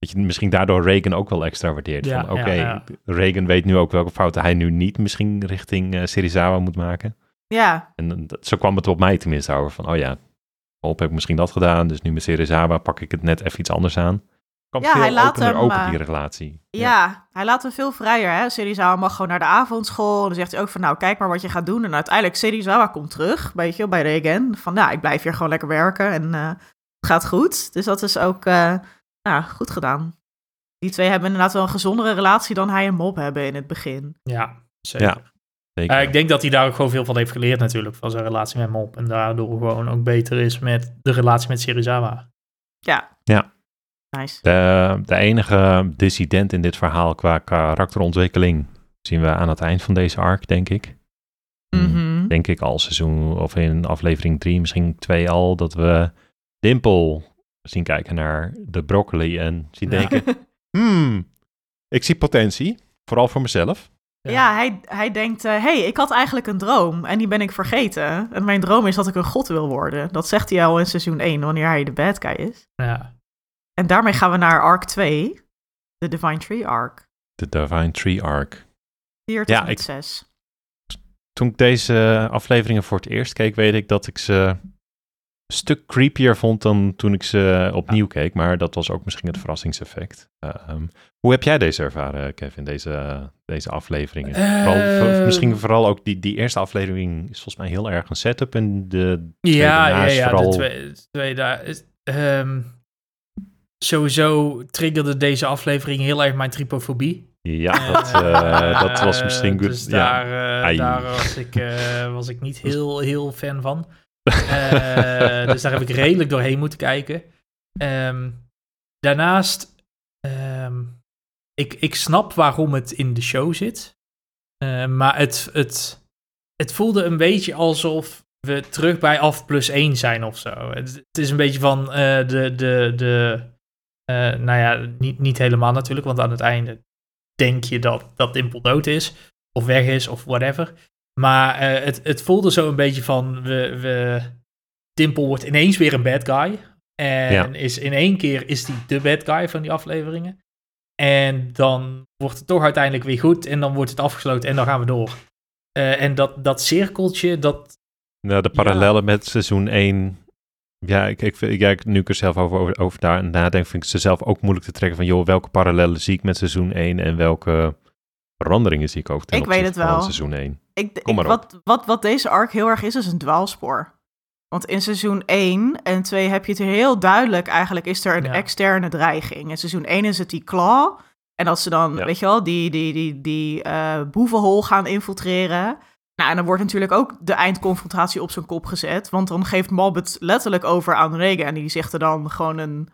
dat je misschien daardoor Reagan ook wel extra waardeert. Ja, van oké, ja, ja. Reagan weet nu ook welke fouten hij nu niet misschien richting eh Serizawa moet maken. Ja, En eh, dat, zo kwam het op mij tenminste over, van oh ja, Mop heb ik misschien dat gedaan, dus nu met Serizawa pak ik het net even iets anders aan. Kwam Ja, veel hij laat opener hem, open, eh, die relatie. ja, hij laat hem veel vrijer. Hè? Serizawa mag gewoon naar de avondschool. En dan zegt hij ook van, nou, kijk maar wat je gaat doen. En uiteindelijk, Serizawa komt terug, weet je, bij Regen. Van, nou, ik blijf hier gewoon lekker werken en eh, het gaat goed. Dus dat is ook, eh, ja, goed gedaan. Die twee hebben inderdaad wel een gezondere relatie dan hij en Mob hebben in het begin. ja zeker. Ja, Zeker. Eh, ik denk dat hij daar ook gewoon veel van heeft geleerd natuurlijk, van zijn relatie met Mop. En daardoor gewoon ook beter is met de relatie met Serizawa. Ja. Ja. Nice. De, de enige dissident in dit verhaal qua karakterontwikkeling zien we aan het eind van deze arc, denk ik. Mhm. Denk ik al seizoen of in aflevering 3, misschien 2 al, dat we Dimple zien kijken naar de broccoli en zien Ja. denken, *laughs* hmm, ik zie potentie, vooral voor mezelf. Ja, hij, hij denkt, hé, hey, ik had eigenlijk een droom en die ben ik vergeten. En mijn droom is dat ik een god wil worden. Dat zegt hij al in seizoen 1, wanneer hij de bad guy is. Ja. En daarmee gaan we naar arc 2, de Divine Tree arc. De Divine Tree arc. 4 tot Ja, ik- 6. Toen ik deze afleveringen voor het eerst keek, weet ik dat ik ze stuk creepier vond dan toen ik ze opnieuw keek. Maar dat was ook misschien het verrassingseffect. Ehm, hoe heb jij deze ervaren, Kevin, deze, deze afleveringen? vooral, Eh, misschien vooral ook die, die eerste aflevering is volgens mij heel erg een setup. En de Ja, ja, ja, vooral- de twee, de twee daar. is- ehm, sowieso triggerde deze aflevering heel erg mijn tripofobie. Ja, dat, uh, dat was misschien goed. Dus daar, ja. daar was, ik, was ik niet *laughs* heel, heel fan van. Dus daar heb ik redelijk doorheen moeten kijken. Um, daarnaast, um, ik, ik snap waarom het in de show zit. Uh, maar het, het, het voelde een beetje alsof we terug bij af plus 1 zijn of zo. Het, is een beetje van uh, de, de, de nou ja, niet, niet helemaal natuurlijk, want aan het einde denk je dat, dat Dimpel dood is, of weg is, of whatever. Maar het, het voelde zo een beetje van, we, we, Dimpel wordt ineens weer een bad guy. En is in één keer is hij de bad guy van die afleveringen. En dan wordt het toch uiteindelijk weer goed. En dan wordt het afgesloten en dan gaan we door. Uh, en dat, dat cirkeltje, dat... Nou, de parallellen met seizoen 1... Ja, ik, ik, ik, ja, nu ik er zelf over, over, over daar nadenk, vind ik ze zelf ook moeilijk te trekken van, joh, welke parallellen zie ik met seizoen 1 en welke veranderingen zie ik ook ten ik weet het wel. seizoen 1. Ik, ik, wat, wat, wat deze arc heel erg is, is een dwaalspoor. Want in seizoen 1 en 2 heb je het heel duidelijk. Eigenlijk is er een externe dreiging. In seizoen 1 is het die claw. En als ze dan, weet je wel, die, die, die, die uh, boevenhol gaan infiltreren. Nou, en dan wordt natuurlijk ook de eindconfrontatie op zijn kop gezet. Want dan geeft Mob het letterlijk over aan Regen. En die zegt er dan gewoon een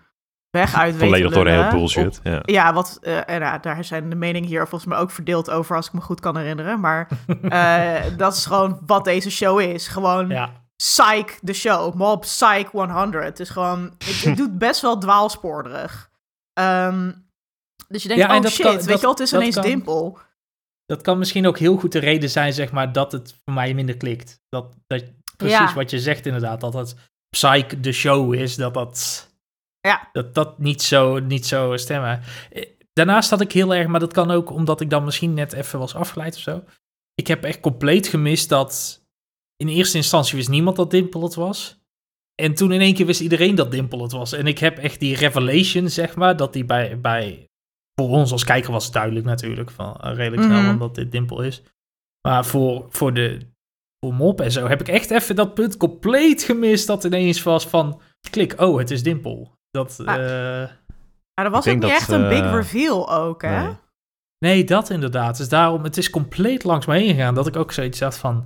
weg uit. Volledig door heel bullshit. ja. ja, wat, uh, en, uh, daar zijn de meningen hier volgens mij ook verdeeld over, als ik me goed kan herinneren. Maar uh, *laughs* dat is gewoon wat deze show is. Gewoon ja. Psych, de show. Mob Psych 100. Het is gewoon... Het, het *laughs* doet best wel dwaalsporerig. Um, dus je denkt, ja, oh shit, kan, weet dat, je wel, het is ineens kan, dimpel. Dat kan misschien ook heel goed de reden zijn, zeg maar, dat het voor mij minder klikt. Dat, dat precies ja. wat je zegt inderdaad, dat het Psych de show is, dat dat... Ja. Dat dat niet zo, niet zo stemmen. Eh, daarnaast had ik heel erg, maar dat kan ook omdat ik dan misschien net even was afgeleid of zo. Ik heb echt compleet gemist dat in eerste instantie wist niemand dat Dimpel het was. En toen in één keer wist iedereen dat Dimpel het was. En ik heb echt die revelation, zeg maar, dat die bij, bij voor ons als kijker was duidelijk natuurlijk, van uh, redelijk snel, mm omdat dit Dimpel is. Maar voor, voor de voor Mop en zo heb ik echt even dat punt compleet gemist, dat ineens was van, klik, oh, het is Dimpel. Dat, ah. uh, maar er was ook niet echt een big eh, reveal ook, hè? Nee. nee. dat inderdaad. Dus daarom, het is compleet langs me heen gegaan, dat ik ook zoiets had van,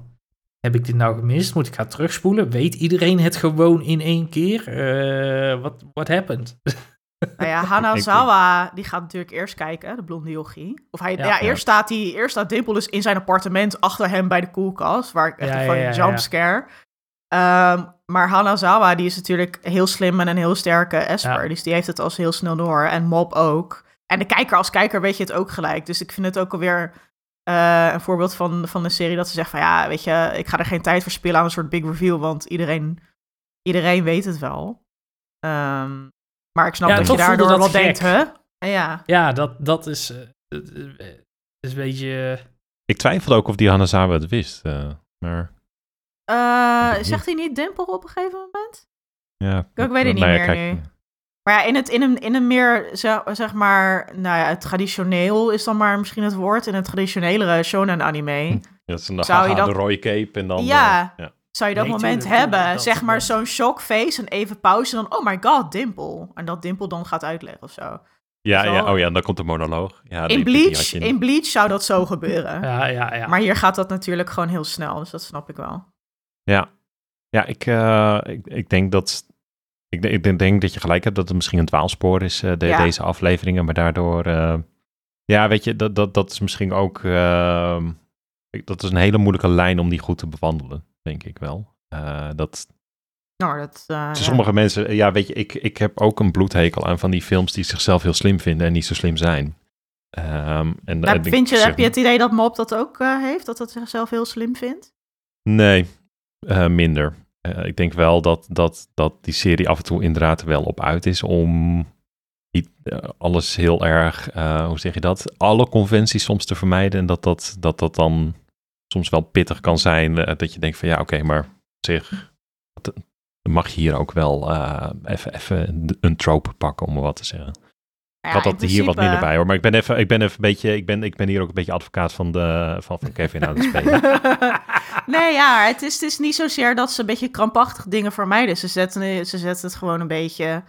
heb ik dit nou gemist? Moet ik gaan terugspoelen? Weet iedereen het gewoon in één keer? Uh, wat what happened? *laughs* Nou ja, Hanazawa, die gaat natuurlijk eerst kijken, de blonde yogi. Of hij, ja, eerst staat hij, eerst staat Dimpel dus in zijn appartement achter hem bij de koelkast, waar ik echt ja, van ja, jumpscare. Um, maar Hanazawa, die is natuurlijk heel slim en een heel sterke Esper, dus die heeft het als heel snel door. En Mob ook. En de kijker als kijker weet je het ook gelijk. Dus ik vind het ook alweer uh, een voorbeeld van, van een serie dat ze zegt van ja, weet je, ik ga er geen tijd verspillen aan een soort big reveal, want iedereen, iedereen weet het wel. Um, maar ik snap ja, dat je daardoor wel denkt, hè? Ja, ja dat, dat is, uh, is een beetje... Ik twijfelde ook of die Hanazawa het wist, uh, maar... zegt hij niet Dimpel op een gegeven moment? Ja. Ik, ik weet het niet meer kijk, nu. Maar ja, in, het, in, een, in een meer, zeg maar, nou ja, traditioneel is dan maar misschien het woord. In het traditionelere shonen anime. Hm. Ja, dan zou je dat, de rode cape en dan... Ja, uh, ja. zou je dat moment hebben. zeg maar zo'n shockface en even pauze en dan, oh my god, Dimple. En dat Dimple dan gaat uitleggen of zo. Ja, ja, oh ja, dan komt de monoloog. Ja, in, Bleach, in Bleach zou dat zo gebeuren. ja, ja, ja. Maar hier gaat dat natuurlijk gewoon heel snel, dus dat snap ik wel. Ja, ja ik, uh, ik, ik denk dat ik, ik, denk dat je gelijk hebt dat het misschien een dwaalspoor is, uh, de, deze afleveringen. Maar daardoor, uh, ja, weet je, dat, dat, dat is misschien ook, uh, dat is een hele moeilijke lijn om die goed te bewandelen, denk ik wel. Eh, dat, nou, dat, sommige ja. mensen, ja, weet je, ik, ik heb ook een bloedhekel aan van die films die zichzelf heel slim vinden en niet zo slim zijn. Um, en, nou, vind je, heb je het idee dat Mop dat ook heeft, dat het zichzelf heel slim vindt? Nee, minder. Uh, ik denk wel dat, dat, dat die serie af en toe inderdaad wel op uit is om niet, uh, alles heel erg, hoe zeg je dat, alle conventies soms te vermijden. En dat dat, dat, dat dan soms wel pittig kan zijn. dat je denkt van ja, oké, okay, maar zich mag je hier ook wel even, even een trope pakken, om maar wat te zeggen. Ik had dat hier wat minder bij hoor. Maar ik ben even, ik ben even een beetje, ik ben, ik ben hier ook een beetje advocaat van, de, van, van Kevin aan het *laughs* spelen. nee, ja, het is, het is niet zozeer dat ze een beetje krampachtig dingen vermijden. Ze zetten, ze zetten het gewoon een beetje.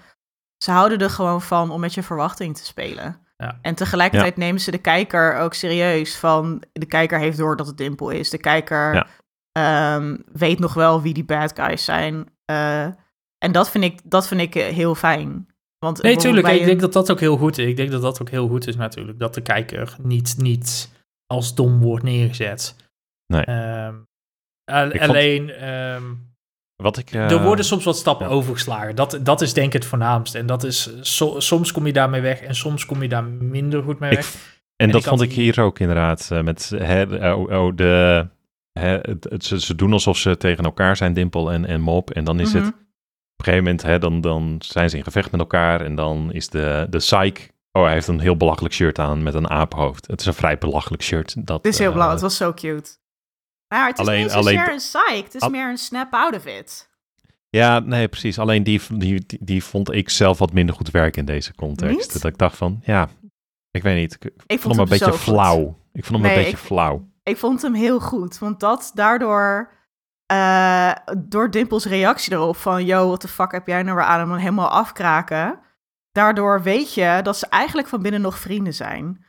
Ze houden er gewoon van om met je verwachting te spelen. Ja. En tegelijkertijd nemen ze de kijker ook serieus. Van de kijker heeft door dat het Dimpel is. De kijker Ja. ehm, weet nog wel wie die bad guys zijn. Eh, en dat vind ik, dat vind ik eh, heel fijn. Want Nee, tuurlijk. Ik een- denk dat dat ook heel goed is. Ik denk dat dat ook heel goed is natuurlijk. Dat de kijker niet, niet als dom wordt neergezet. Nee. Ehm, al- Ik vond- alleen, ehm, Wat ik... eh, er worden soms wat stappen ja. overgeslagen. Dat, dat is denk ik het voornaamste. En dat is, so- soms kom je daarmee weg en soms kom je daar minder goed mee Ik weg. en dat ik vond ik hier ook inderdaad. eh, met hè, de- oh, oh, de, hè, het, het- ze, ze doen alsof ze tegen elkaar zijn, Dimpel en, en Mop. En dan is Mhm. het op een gegeven moment, hè, dan, dan zijn ze in gevecht met elkaar. En dan is de, de psych. Oh, hij heeft een heel belachelijk shirt aan met een aaphoofd. Het is een vrij belachelijk shirt. Dat, Het is heel eh, blauw, het was zo cute. Maar het is Alleen- niet alleen- een psych, het is Al- meer een snap out of it. Ja, nee, precies. Alleen die, die, die, die vond ik zelf wat minder goed werken in deze context. Niet? Dat ik dacht van, ja, ik weet niet. Ik, Ik vond hem een beetje goed. flauw. Ik vond hem Nee, een beetje ik- flauw. Ik vond hem heel goed, want dat daardoor, eh, door Dimpels reactie erop van, yo, what the fuck heb jij nou weer aan hem helemaal afkraken. Daardoor weet je dat ze eigenlijk van binnen nog vrienden zijn.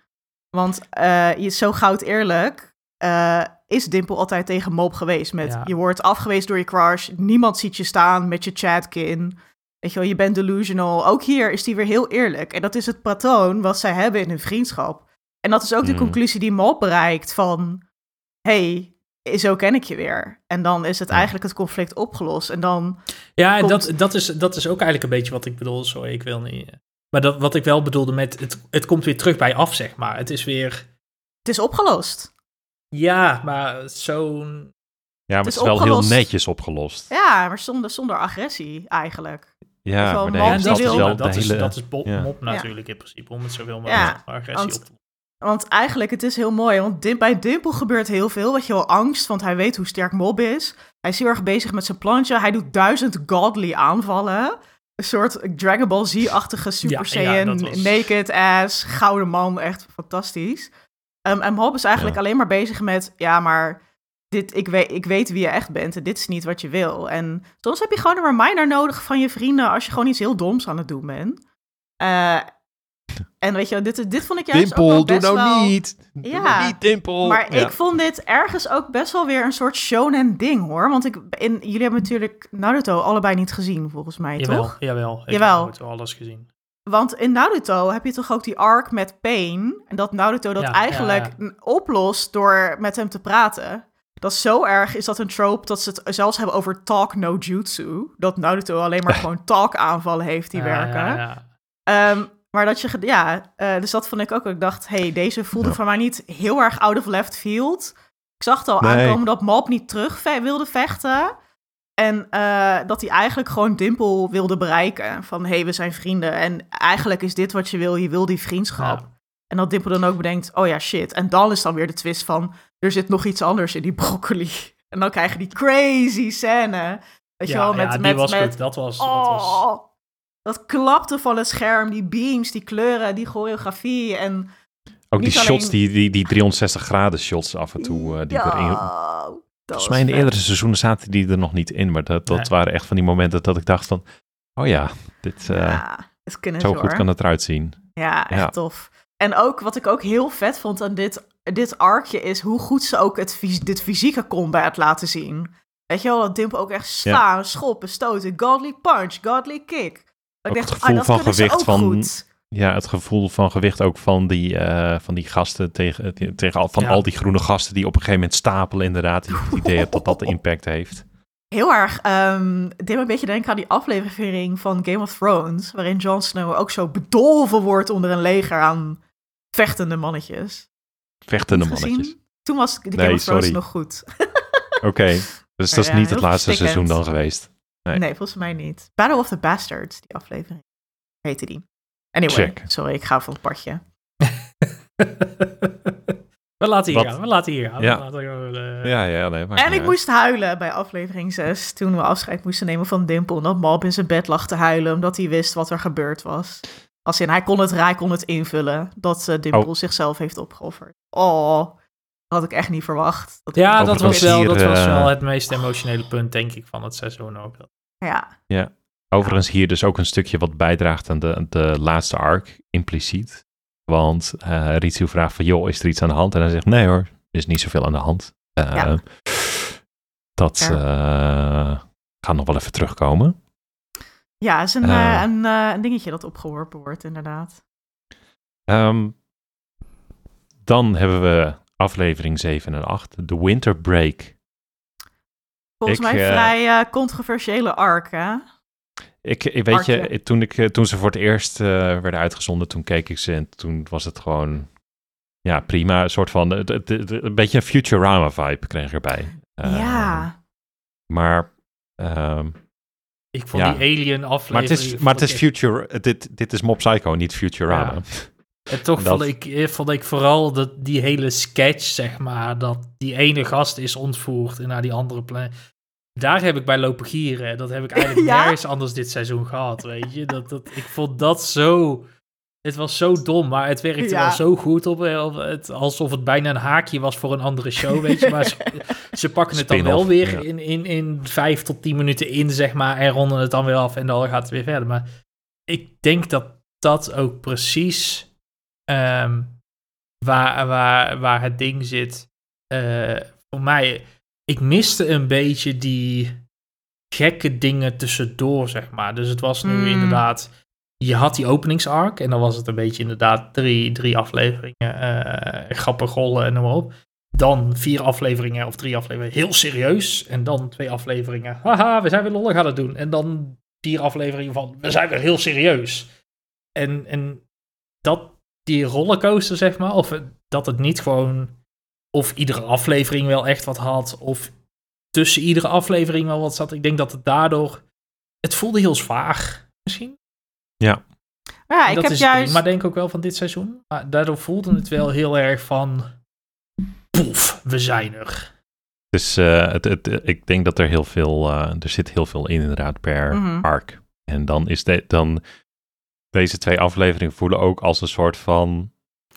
Want eh, je zo goud eerlijk eh, is Dimpel altijd tegen Mop geweest met, Ja. je wordt afgewezen door je crush, niemand ziet je staan met je chatkin. Weet je wel, je bent delusional. Ook hier is die weer heel eerlijk. En dat is het patroon wat zij hebben in hun vriendschap. En dat is ook de Hmm. conclusie die Mop bereikt van hey, zo ken ik je weer. En dan is het Ja. eigenlijk het conflict opgelost. En dan, Ja, en komt- dat, dat, is, dat is ook eigenlijk een beetje wat ik bedoel. Sorry, ik wil niet. eh. Maar dat, wat ik wel bedoelde met het, het komt weer terug bij af, zeg maar. Het is weer. het is opgelost. Ja, maar zo'n. Ja, maar Het het is wel heel netjes opgelost. Ja, maar zonder, zonder agressie eigenlijk. Ja, maar man dat, is wel dat, is, dat is ja. mop natuurlijk in principe. Om het zoveel mogelijk Ja, agressie want- op te Want eigenlijk, het is heel mooi. Want bij Dimpel gebeurt heel veel. Weet je wel, angst, want hij weet hoe sterk Mob is. Hij is heel erg bezig met zijn plantje. Hij doet duizend godly aanvallen. Een soort Dragon Ball Z-achtige Super Ja, Saiyan, was- naked ass, gouden man. Echt fantastisch. Ehm, en Mob is eigenlijk Ja. alleen maar bezig met... Ja, maar dit, ik, weet, ik weet wie je echt bent en dit is niet wat je wil. En soms heb je gewoon een reminder nodig van je vrienden... als je gewoon iets heel doms aan het doen bent. Eh, en weet je, dit, dit vond ik juist ook wel Dimpel, doe best nou wel... niet! Doe Ja. nou niet, Dimpel! Maar Ja. ik vond dit ergens ook best wel weer een soort shonen ding hoor. Want ik, in, jullie hebben natuurlijk Naruto allebei niet gezien volgens mij, Jawel, toch? jawel. Ik Jawel. heb nooit alles gezien. Want in Naruto heb je toch ook die arc met Pain. En dat Naruto dat Ja, eigenlijk ja, oplost door met hem te praten. Dat is zo erg, is dat een trope dat ze het zelfs hebben over talk no jutsu. Dat Naruto alleen maar *laughs* gewoon talk aanvallen heeft die Ja, werken. ja, ja. Ehm, maar dat je, ja, eh, dus dat vond ik ook. Ik dacht, hey, deze voelde Ja. voor mij niet heel erg out of left field. Ik zag het al Nee. aankomen dat Mob niet terug ve- wilde vechten. En eh, dat hij eigenlijk gewoon Dimpel wilde bereiken. Van, hey, we zijn vrienden. En eigenlijk is dit wat je wil. Je wil die vriendschap. Ja. En dat Dimpel dan ook bedenkt, oh ja, shit. En dan is dan weer de twist van, er zit nog iets anders in die broccoli. *laughs* En dan krijg je die crazy scène. Weet je wel, met, ja, die met, was met, goed. Dat was, dat was... Dat klapte van het scherm, die beams, die kleuren, die choreografie en... Ook die shots, die, die, die 360 graden shots af en toe, eh, die Ja, erin... Volgens mij in de eerdere seizoenen zaten die er nog niet in, maar dat, dat Nee. waren echt van die momenten dat ik dacht van, oh ja, dit, eh, Ja, het kunnen zo goed kan het eruit zien. Ja, echt Ja. tof. En ook, wat ik ook heel vet vond aan dit, dit arkje is hoe goed ze ook het, dit fysieke combat laten zien. Weet je wel, dat Dimple ook echt slaan, schoppen, stoten, godly punch, godly kick. Ook het gevoel ah, dat van gewicht ook van- goed. Ja, het gevoel van gewicht ook van die, eh, van die gasten tegen, tegen al, van Ja. al die groene gasten die op een gegeven moment stapelen inderdaad. Die het idee hebt dat dat de *laughs* impact heeft. Heel erg, ehm het deed me een beetje denken aan die aflevering van Game of Thrones, waarin Jon Snow ook zo bedolven wordt onder een leger aan vechtende mannetjes. Vechtende mannetjes. Toen was de Game Nee, of Thrones sorry. nog goed. Oké, *laughs* dus dat is ja, niet het laatste seizoen dan geweest. Nee. Nee. volgens mij niet. Battle of the Bastards, die aflevering. Heette die. Anyway, Check. sorry, ik ga van het padje. we laten hier Wat? gaan, we laten hier gaan. Ja. We laten gewoon, eh, Ja, ja, nee. En ik uit. moest huilen bij aflevering 6, toen we afscheid moesten nemen van Dimple. Omdat Mob in zijn bed lag te huilen, omdat hij wist wat er gebeurd was. Als in, hij kon het, hij kon het invullen, dat eh, Dimple Oh. zichzelf heeft opgeofferd. Oh, dat had ik echt niet verwacht. Dat Ja, dat was, wel, dat was eh, wel het meest emotionele punt, denk ik, van het seizoen ook. Ja, Overigens hier dus ook een stukje wat bijdraagt aan de, de laatste arc, impliciet. Want uh, Ritsu vraagt van, joh, is er iets aan de hand? En hij zegt, nee hoor, er is niet zoveel aan de hand. Uh, ja. Dat uh, gaat nog wel even terugkomen. Ja, is een, een, een, dingetje dat opgeworpen wordt, inderdaad. Um, dan hebben we aflevering 7 en 8, The Winter Break. Volgens ik, mij vrij controversiële arc, hè? Ik, ik weet je, toen, ik, eh, toen ze voor het eerst uh, werden uitgezonden, toen keek ik ze en toen was het gewoon, ja, prima. Een soort van, het, het, een beetje een Futurama-vibe kreeg ik erbij. Uh, ja. Maar, um, ik vond ja. die Alien aflevering... Maar het is, maar het is Future, dit, dit is Mob Psycho, niet Futurama. Ja. *laughs* En toch dat... vond, ik, eh, vond ik vooral dat die hele sketch, zeg maar, dat die ene gast is ontvoerd en naar die andere plek daar heb ik bij lopen gieren. Dat heb ik *laughs* eigenlijk ja? nergens anders dit seizoen gehad, weet je. Dat, dat, ik vond dat zo... Het was zo dom, maar het werkte wel zo goed op, op het, alsof het bijna een haakje was voor een andere show, weet je. Maar ze, *laughs* pakken het dan wel weer in, in, in vijf tot tien minuten in, zeg maar, en ronden het dan weer af en dan gaat het weer verder. Maar ik denk dat dat ook precies um, waar, waar, waar het ding zit. Uh, voor mij ik miste een beetje die gekke dingen tussendoor, zeg maar. Dus het was nu hmm. inderdaad... Je had die openingsarc en dan was het een beetje inderdaad drie, drie afleveringen, uh, grappig rollen en noem maar op. Dan vier afleveringen of drie afleveringen heel serieus. En dan twee afleveringen, haha, we zijn weer lollig aan het doen. En dan vier afleveringen van, we zijn weer heel serieus. En, en dat, die rollercoaster, zeg maar, of dat het niet gewoon of iedere aflevering wel echt wat had, of tussen iedere aflevering wel wat zat. Ik denk dat het daardoor, het voelde heel zwaar misschien. Ja. Ja, ik heb juist... maar denk ook wel van dit seizoen. Maar daardoor voelde het wel heel erg van, poef, we zijn er. Dus uh, het, het, ik denk dat er heel veel, uh, er zit heel veel in inderdaad per mm arc. En dan is de, dan deze twee afleveringen voelen ook als een soort van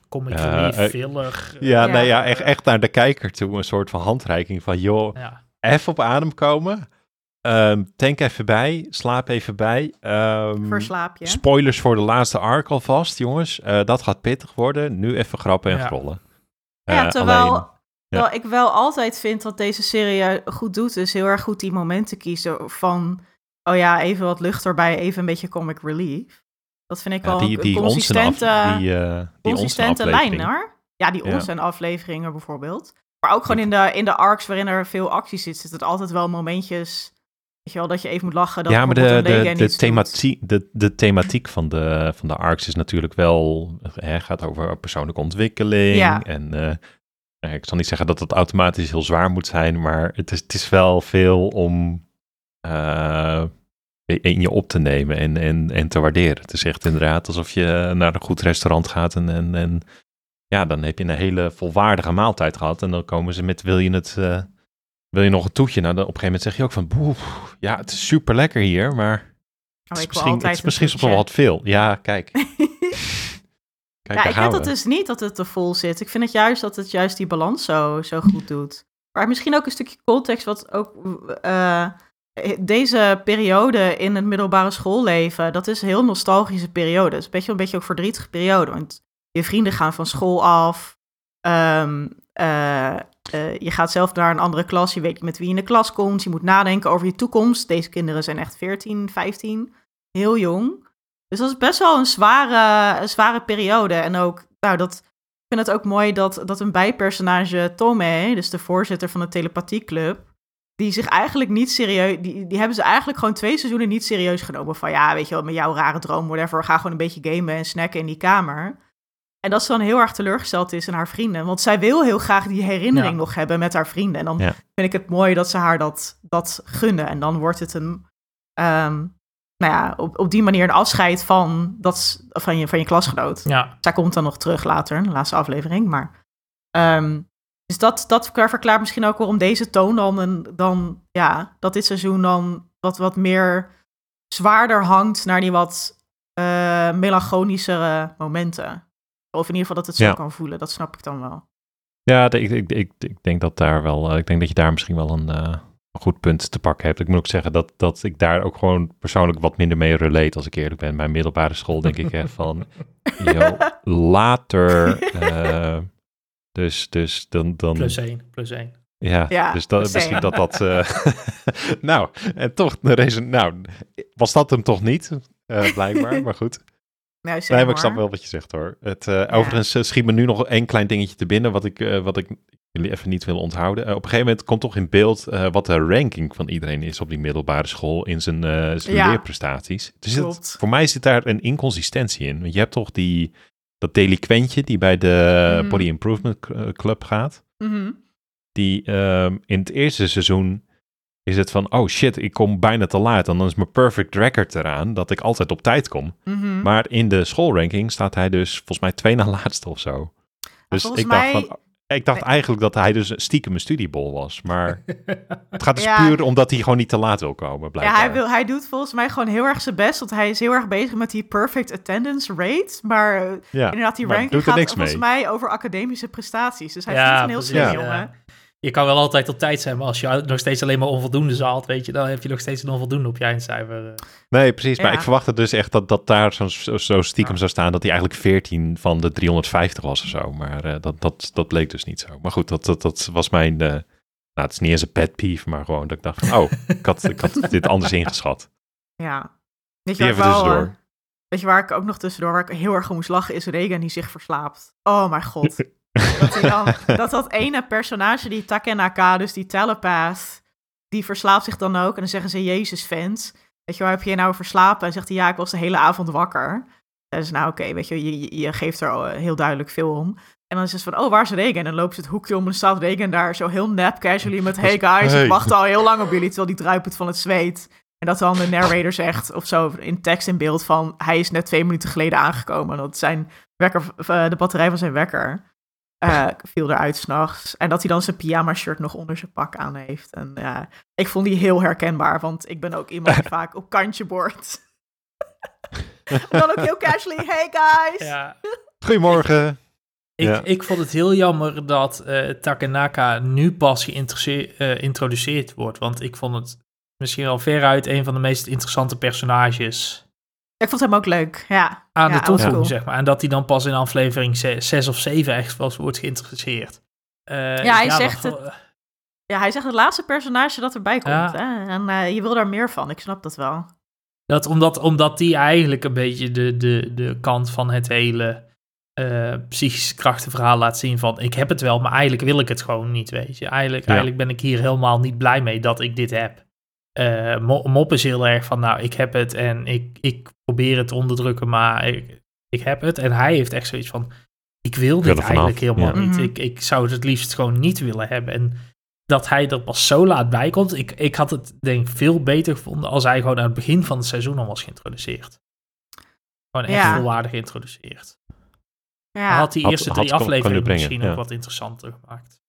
comic uh, filler. Ja, ja, nee, ja echt, echt naar de kijker toe. Een soort van handreiking van, joh, ja. even op adem komen. Um, tank even bij, slaap even bij. Um, Verslaap je. Spoilers voor de laatste arc alvast, jongens. Uh, dat gaat pittig worden. Nu even grappen en grollen. Ja, uh, terwijl, alleen, terwijl ik wel altijd vind dat deze serie goed doet, is heel erg goed die momenten kiezen van, oh ja, even wat lucht erbij, even een beetje comic relief. Dat vind ik wel die, die een consistente, af, die, uh, die consistente lijn hoor. Ja, die onze ja. afleveringen bijvoorbeeld. Maar ook gewoon in de, in de arcs waarin er veel actie zit, zit het altijd wel momentjes. Weet je wel, dat je even moet lachen. Dat ja, maar de, de, de, thematiek, de, de thematiek van de, van de arcs is natuurlijk wel. Hè, gaat over persoonlijke ontwikkeling. Ja. En uh, ik zal niet zeggen dat het automatisch heel zwaar moet zijn, maar het is, het is wel veel om. Uh, in je op te nemen en, en, en te waarderen. Het is echt inderdaad alsof je naar een goed restaurant gaat en, en, en ja, dan heb je een hele volwaardige maaltijd gehad en dan komen ze met, wil je het, uh, wil je nog een toetje? Nou, dan op een gegeven moment zeg je ook van, boe, ja, het is super lekker hier, maar oh, het is misschien, het is misschien soms wel wat veel. Ja, kijk. *laughs* kijk ja, ik heb dat dus niet dat het te vol zit. Ik vind het juist dat het juist die balans zo, zo goed doet. Maar misschien ook een stukje context wat ook... Uh, deze periode in het middelbare schoolleven, dat is een heel nostalgische periode. Het is een beetje, een beetje ook verdrietige periode, want je vrienden gaan van school af. Um, uh, uh, je gaat zelf naar een andere klas, je weet niet met wie je in de klas komt. Je moet nadenken over je toekomst. Deze kinderen zijn echt 14, 15, heel jong. Dus dat is best wel een zware, een zware periode. En ook, nou, dat, ik vind het ook mooi dat, dat een bijpersonage, Tomé, dus de voorzitter van de telepathieclub, die zich eigenlijk niet serieus. Die, die hebben ze eigenlijk gewoon twee seizoenen niet serieus genomen. Van ja, weet je wel, met jouw rare droom, whatever. Ga gewoon een beetje gamen en snacken in die kamer. En dat ze dan heel erg teleurgesteld is in haar vrienden. Want zij wil heel graag die herinnering nog hebben met haar vrienden. En dan vind ik het mooi dat ze haar dat, dat gunnen. En dan wordt het een. Um, nou ja, op, op die manier een afscheid van, dat, van, je, van je klasgenoot. Ja. Zij komt dan nog terug later, in de laatste aflevering. Maar um, dus dat, dat verklaart misschien ook waarom deze toon dan, dan ja, dat dit seizoen dan wat, wat meer zwaarder hangt naar die wat uh, melancholischere momenten. Of in ieder geval dat het zo kan voelen, dat snap ik dan wel. Ja, ik, ik, ik, ik denk dat daar wel, eh, ik denk dat je daar misschien wel een, uh, een goed punt te pakken hebt. Ik moet ook zeggen dat, dat ik daar ook gewoon persoonlijk wat minder mee relate, als ik eerlijk ben. Mijn middelbare school denk ik echt van, *laughs* yo, later. eh, dus, dus dan... dan Plus één, plus één. ja, Ja, dus dat, misschien één. dat dat... eh, *laughs* nou, en toch, de reason, nou, was dat hem toch niet, eh, blijkbaar, *laughs* maar goed. Nee, Nee, zeg maar ik snap wel wat je zegt hoor. Het, eh, Overigens schiet me nu nog één klein dingetje te binnen, wat ik, eh, wat ik jullie even niet wil onthouden. Op een gegeven moment komt toch in beeld eh, wat de ranking van iedereen is op die middelbare school in zijn, eh, zijn Ja. leerprestaties. Dus het- voor mij zit daar een inconsistentie in. Want je hebt toch die, dat delinquentje die bij de Mhm. Body Improvement Cl- Club gaat. Mhm. Die ehm, in het eerste seizoen is het van, oh shit, ik kom bijna te laat. En dan is mijn perfect record eraan dat ik altijd op tijd kom. Mhm. Maar in de schoolranking staat hij dus volgens mij twee na laatste of zo. Dus volgens ik dacht van... Ik dacht Nee. eigenlijk dat hij dus stiekem een studiebol was. Maar het gaat dus Ja. puur omdat hij gewoon niet te laat wil komen, Ja, blijkbaar. hij, wil, hij doet volgens mij gewoon heel erg zijn best. Want hij is heel erg bezig met die perfect attendance rate. Maar eh, Ja, inderdaad, die maar ranking doet er gaat volgens mee. mij over academische prestaties. Dus hij Ja, is niet een heel slim ja. jongen. Je kan wel altijd op tijd zijn, maar als je nog steeds alleen maar onvoldoende zaalt, weet je, dan heb je nog steeds een onvoldoende op je eindcijfer. eh. Nee, precies. Maar ik verwachtte dus echt dat, dat daar zo, zo, stiekem Ja. zou staan dat hij eigenlijk 14 van de 350 was of zo. Maar eh, dat, dat, dat bleek dus niet zo. Maar goed, dat, dat, dat was mijn... eh, nou, het is niet eens een pet peeve, maar gewoon dat ik dacht van... Oh, ik had, ik had dit anders ingeschat. Ja. Weet je, Die waar ik even wel, tussendoor. weet je waar ik ook nog tussendoor waar ik heel erg om moest lachen, is Regan die zich verslaapt. Oh mijn god. *laughs* dat, dan, dat dat ene personage, die Takenaka, dus die telepath, die verslaapt zich dan ook. En dan zeggen ze Jezus fans. Weet je, waar heb je nou verslapen? En zegt hij, ja, ik was de hele avond wakker. En ze nou oké, weet je, je, geeft er al, eh, heel duidelijk veel om. En dan is het van, oh, waar is Regan? En dan loopt ze het hoekje om en staat Regan daar zo heel nep, casually met, hey guys, Hey. ik wacht al heel lang op jullie, terwijl die druipend van het zweet. En dat dan de narrator zegt, of zo, in tekst in beeld van, hij is net twee minuten geleden aangekomen. En dat zijn wekker, eh, de batterij van zijn wekker eh, viel eruit s'nachts. En dat hij dan zijn pyjama shirt nog onder zijn pak aan heeft. En ja, ik vond die heel herkenbaar, want ik ben ook iemand die *laughs* vaak op kantje boort. En *laughs* dan ook heel casually, hey guys! Ja, *laughs* Goedemorgen. ik, Ja. ik vond het heel jammer dat eh, Takenaka nu pas geïntroduceerd eh, geïntroduceerd wordt, want ik vond het misschien wel veruit een van de meest interessante personages Ik vond hem ook leuk, ja. aan ja, de hij was toevoeging, cool. zeg maar. En dat hij dan pas in aflevering 6 of 7 echt was, wordt geïntroduceerd. Eh, Ja, hij dat zegt vo- Ja, hij zegt het laatste personage dat erbij komt. Ja. Hè? En eh, je wil daar meer van, ik snap dat wel. Dat omdat, omdat die eigenlijk een beetje de, de, de kant van het hele eh, psychische krachtenverhaal laat zien van ik heb het wel, maar eigenlijk wil ik het gewoon niet, weet je. Eigenlijk, Ja. eigenlijk ben ik hier helemaal niet blij mee dat ik dit heb. Eh, Mo- Mop is heel erg van nou, ik heb het en ik, ik probeer het te onderdrukken, maar ik, ik heb het. En hij heeft echt zoiets van ik wil dit eigenlijk helemaal ja. niet. Mhm. Ik, ik zou het het liefst gewoon niet willen hebben. En dat hij er pas zo laat bij komt. Ik, ik had het denk ik veel beter gevonden als hij gewoon aan het begin van het seizoen al was geïntroduceerd. Gewoon echt Ja. volwaardig geïntroduceerd. Ja, Dan had die eerste had drie afleveringen misschien ja. ook wat interessanter gemaakt.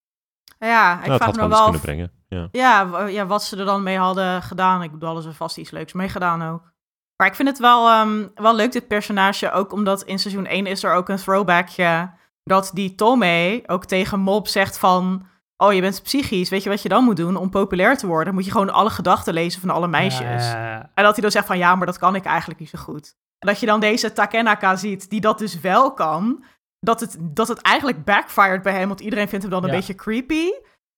ja ik Nou, het vraag had me wel eens af kunnen brengen. Ja. ja, w- ja, wat ze er dan mee hadden gedaan. Ik bedoel, hadden ze vast iets leuks mee gedaan ook. Maar ik vind het wel, ehm, wel leuk, dit personage. Ook omdat in seizoen 1 is er ook een throwbackje. Dat die Tomei ook tegen Mob zegt van... Oh, je bent psychisch. Weet je wat je dan moet doen om populair te worden? Moet je gewoon alle gedachten lezen van alle meisjes. Eh, En dat hij dan zegt van ja, maar dat kan ik eigenlijk niet zo goed. En dat je dan deze Takenaka ziet, die dat dus wel kan. Dat het, dat het eigenlijk backfired bij hem, want iedereen vindt hem dan een Ja. beetje creepy.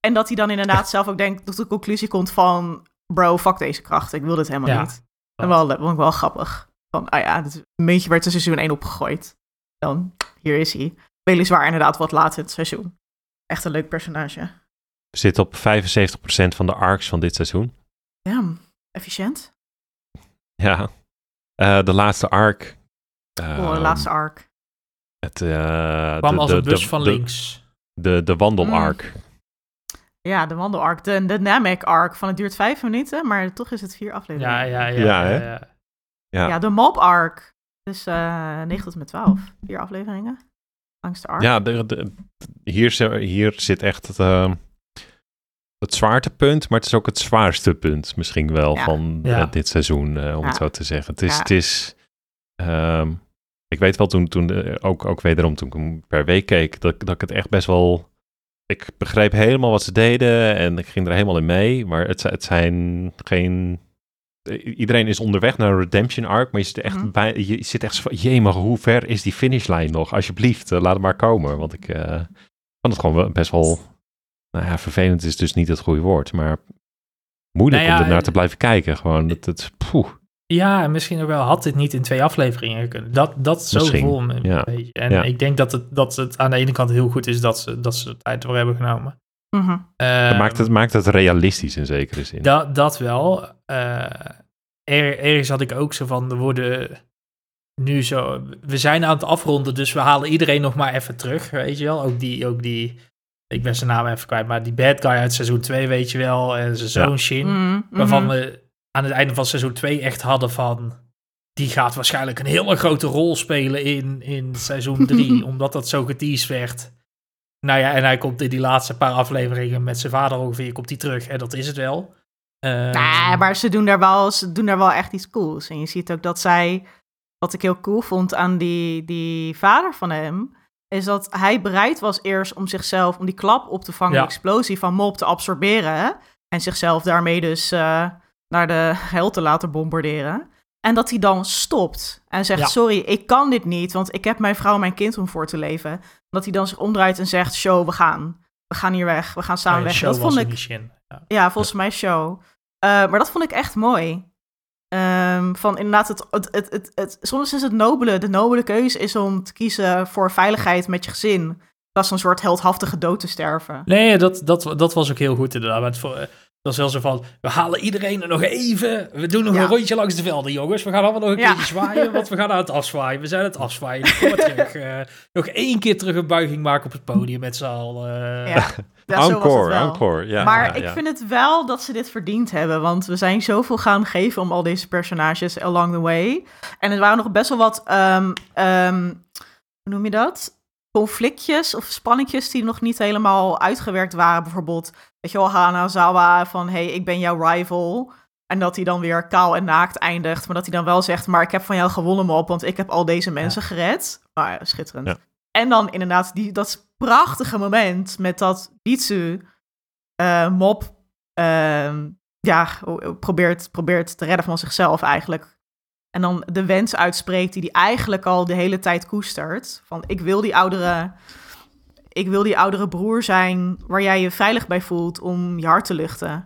En dat hij dan inderdaad *laughs* zelf ook denkt, tot de conclusie komt van... Bro, fuck deze kracht, ik wil dit helemaal Ja. niet. En wel, dat vond ik wel grappig. Van, ah ja, dit meentje werd in seizoen 1 opgegooid. Dan, hier is hij. Weliswaar inderdaad wat later in het seizoen. Echt een leuk personage. Zitten op 75% van de arcs van dit seizoen. Ja, efficiënt. Ja. Eh, de laatste arc. Oh, de ehm, laatste arc. Het, eh, kwam de, als de, een bus de- van de- links. De, de wandelarc. Mm. Ja, de wandelarc. De, Namek arc van het duurt vijf minuten, maar toch is het vier afleveringen. Ja, ja, ja. Ja, ja, hè? ja. Ja. Ja, de Mob arc. Dus eh 9 tot en met 12. Vier afleveringen. Langs de arc. Ja, de, de- hier, hier zit echt het, eh, het zwaartepunt, maar het is ook het zwaarste punt misschien wel Ja. van Ja. eh, dit seizoen, eh, om het zo te zeggen. Het is, Ja. het is ehm, ik weet wel toen, toen ook, ook wederom toen ik hem per week keek, dat, dat ik het echt best wel ik begreep helemaal wat ze deden en ik ging er helemaal in mee. Maar het, het zijn geen... Iedereen is onderweg naar een redemption arc, maar je zit echt, bij, je zit echt zo van, jee, maar hoe ver is die finishlijn nog? Alsjeblieft, eh, laat het maar komen. Want ik eh, vond het gewoon best wel... Nou ja, vervelend is dus niet het goede woord, maar moeilijk Nou ja, om er naar eh, te blijven kijken. Gewoon, het, het, poeh. Ja, en misschien ook wel had dit niet in twee afleveringen kunnen. Dat, dat zo Misschien, gevoel me ja. een beetje. En Ja. ik denk dat het, dat het aan de ene kant heel goed is dat ze, dat ze de tijd ervoor hebben genomen. Mhm. Dat Ehm, maakt, het, maakt het realistisch in zekere zin. Dat, dat wel. Eh, er, ergens had ik ook zo van, er worden nu zo... We zijn aan het afronden, dus we halen iedereen nog maar even terug, weet je wel. Ook die, ook die ik ben zijn naam even kwijt, maar die bad guy uit seizoen 2, weet je wel. En zijn zoon Ja. Shin. Mhm, Waarvan mhm. we aan het einde van seizoen 2 echt hadden van... Die gaat waarschijnlijk een hele grote rol spelen in, in seizoen *laughs* 3, omdat dat zo geteased werd. Nou ja, en hij komt in die laatste paar afleveringen met zijn vader ongeveer, komt hij terug. En dat is het wel. Ehm, Nee, maar ze doen, daar wel, ze doen daar wel echt iets cools. En je ziet ook dat zij, wat ik heel cool vond aan die, die vader van hem, is dat hij bereid was eerst om zichzelf, om die klap op te vangen, Ja. de explosie van Mop te absorberen. En zichzelf daarmee dus eh, naar de hel te laten bombarderen. En dat hij dan stopt en zegt: Ja. Sorry, ik kan dit niet, want ik heb mijn vrouw en mijn kind om voor te leven. Dat hij dan zich omdraait en zegt: Show, we gaan. We gaan hier weg. We gaan samen ja, weg. Dat vond ik. Ja. ja, volgens mij show. Eh, maar dat vond ik echt mooi. Ehm, van inderdaad, het, het, het, het, het- soms is het nobele. De nobele keuze is om te kiezen voor veiligheid met je gezin. Dat is een soort heldhaftige dood te sterven. Nee, dat, dat, dat was ook heel goed inderdaad. Maar het, was wel zo van, we halen iedereen er nog even. We doen nog Ja. een rondje langs de velden, jongens. We gaan allemaal nog een Ja. keertje zwaaien, want we gaan aan het afzwaaien. We zijn aan het afzwaaien. Kom maar *laughs* terug. eh, nog één keer terug een buiging maken op het podium met z'n allen. Ja, ja, *laughs* encore, encore. Ja, maar ja, ik ja. vind het wel dat ze dit verdiend hebben. Want we zijn zoveel gaan geven om al deze personages along the way. En er waren nog best wel wat, ehm, ehm, hoe noem je dat? Conflictjes of spanningjes die nog niet helemaal uitgewerkt waren. Bijvoorbeeld, weet je wel, Hanazawa van... hey, ik ben jouw rival. En dat hij dan weer kaal en naakt eindigt. Maar dat hij dan wel zegt, maar ik heb van jou gewonnen, Mop. Want ik heb al deze mensen gered. Maar ja, schitterend. Ja. En dan inderdaad die, dat prachtige moment met dat Bitsu eh, Mop ehm, ja, probeert, probeert te redden van zichzelf eigenlijk. En dan de wens uitspreekt die hij eigenlijk al de hele tijd koestert. Van ik wil die oudere, ik wil die oudere broer zijn waar jij je veilig bij voelt om je hart te luchten.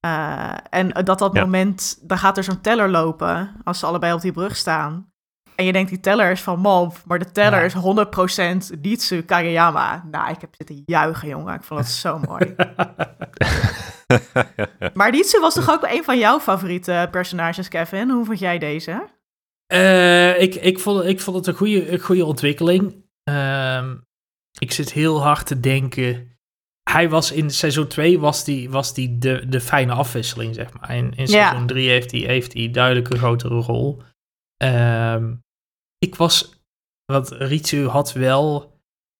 Eh, en dat dat Ja. moment, dan gaat er zo'n teller lopen als ze allebei op die brug staan. En je denkt, die teller is van Mob, maar de teller Ja. is 100% Ditsu Kageyama. Nou, ik heb zitten juichen, jongen. Ik vond het zo *laughs* mooi. Maar Ditsu was toch ook een van jouw favoriete personages, Kevin? Hoe vond jij deze? Eh, ik, ik, vond, ik vond het een goede, een goede ontwikkeling. Ehm, ik zit heel hard te denken. Hij was in seizoen 2 was die, was die de, de fijne afwisseling, zeg maar. In, in seizoen 3 heeft hij heeft hij duidelijk een grotere rol. Ehm, ik was. Want Ritsu had wel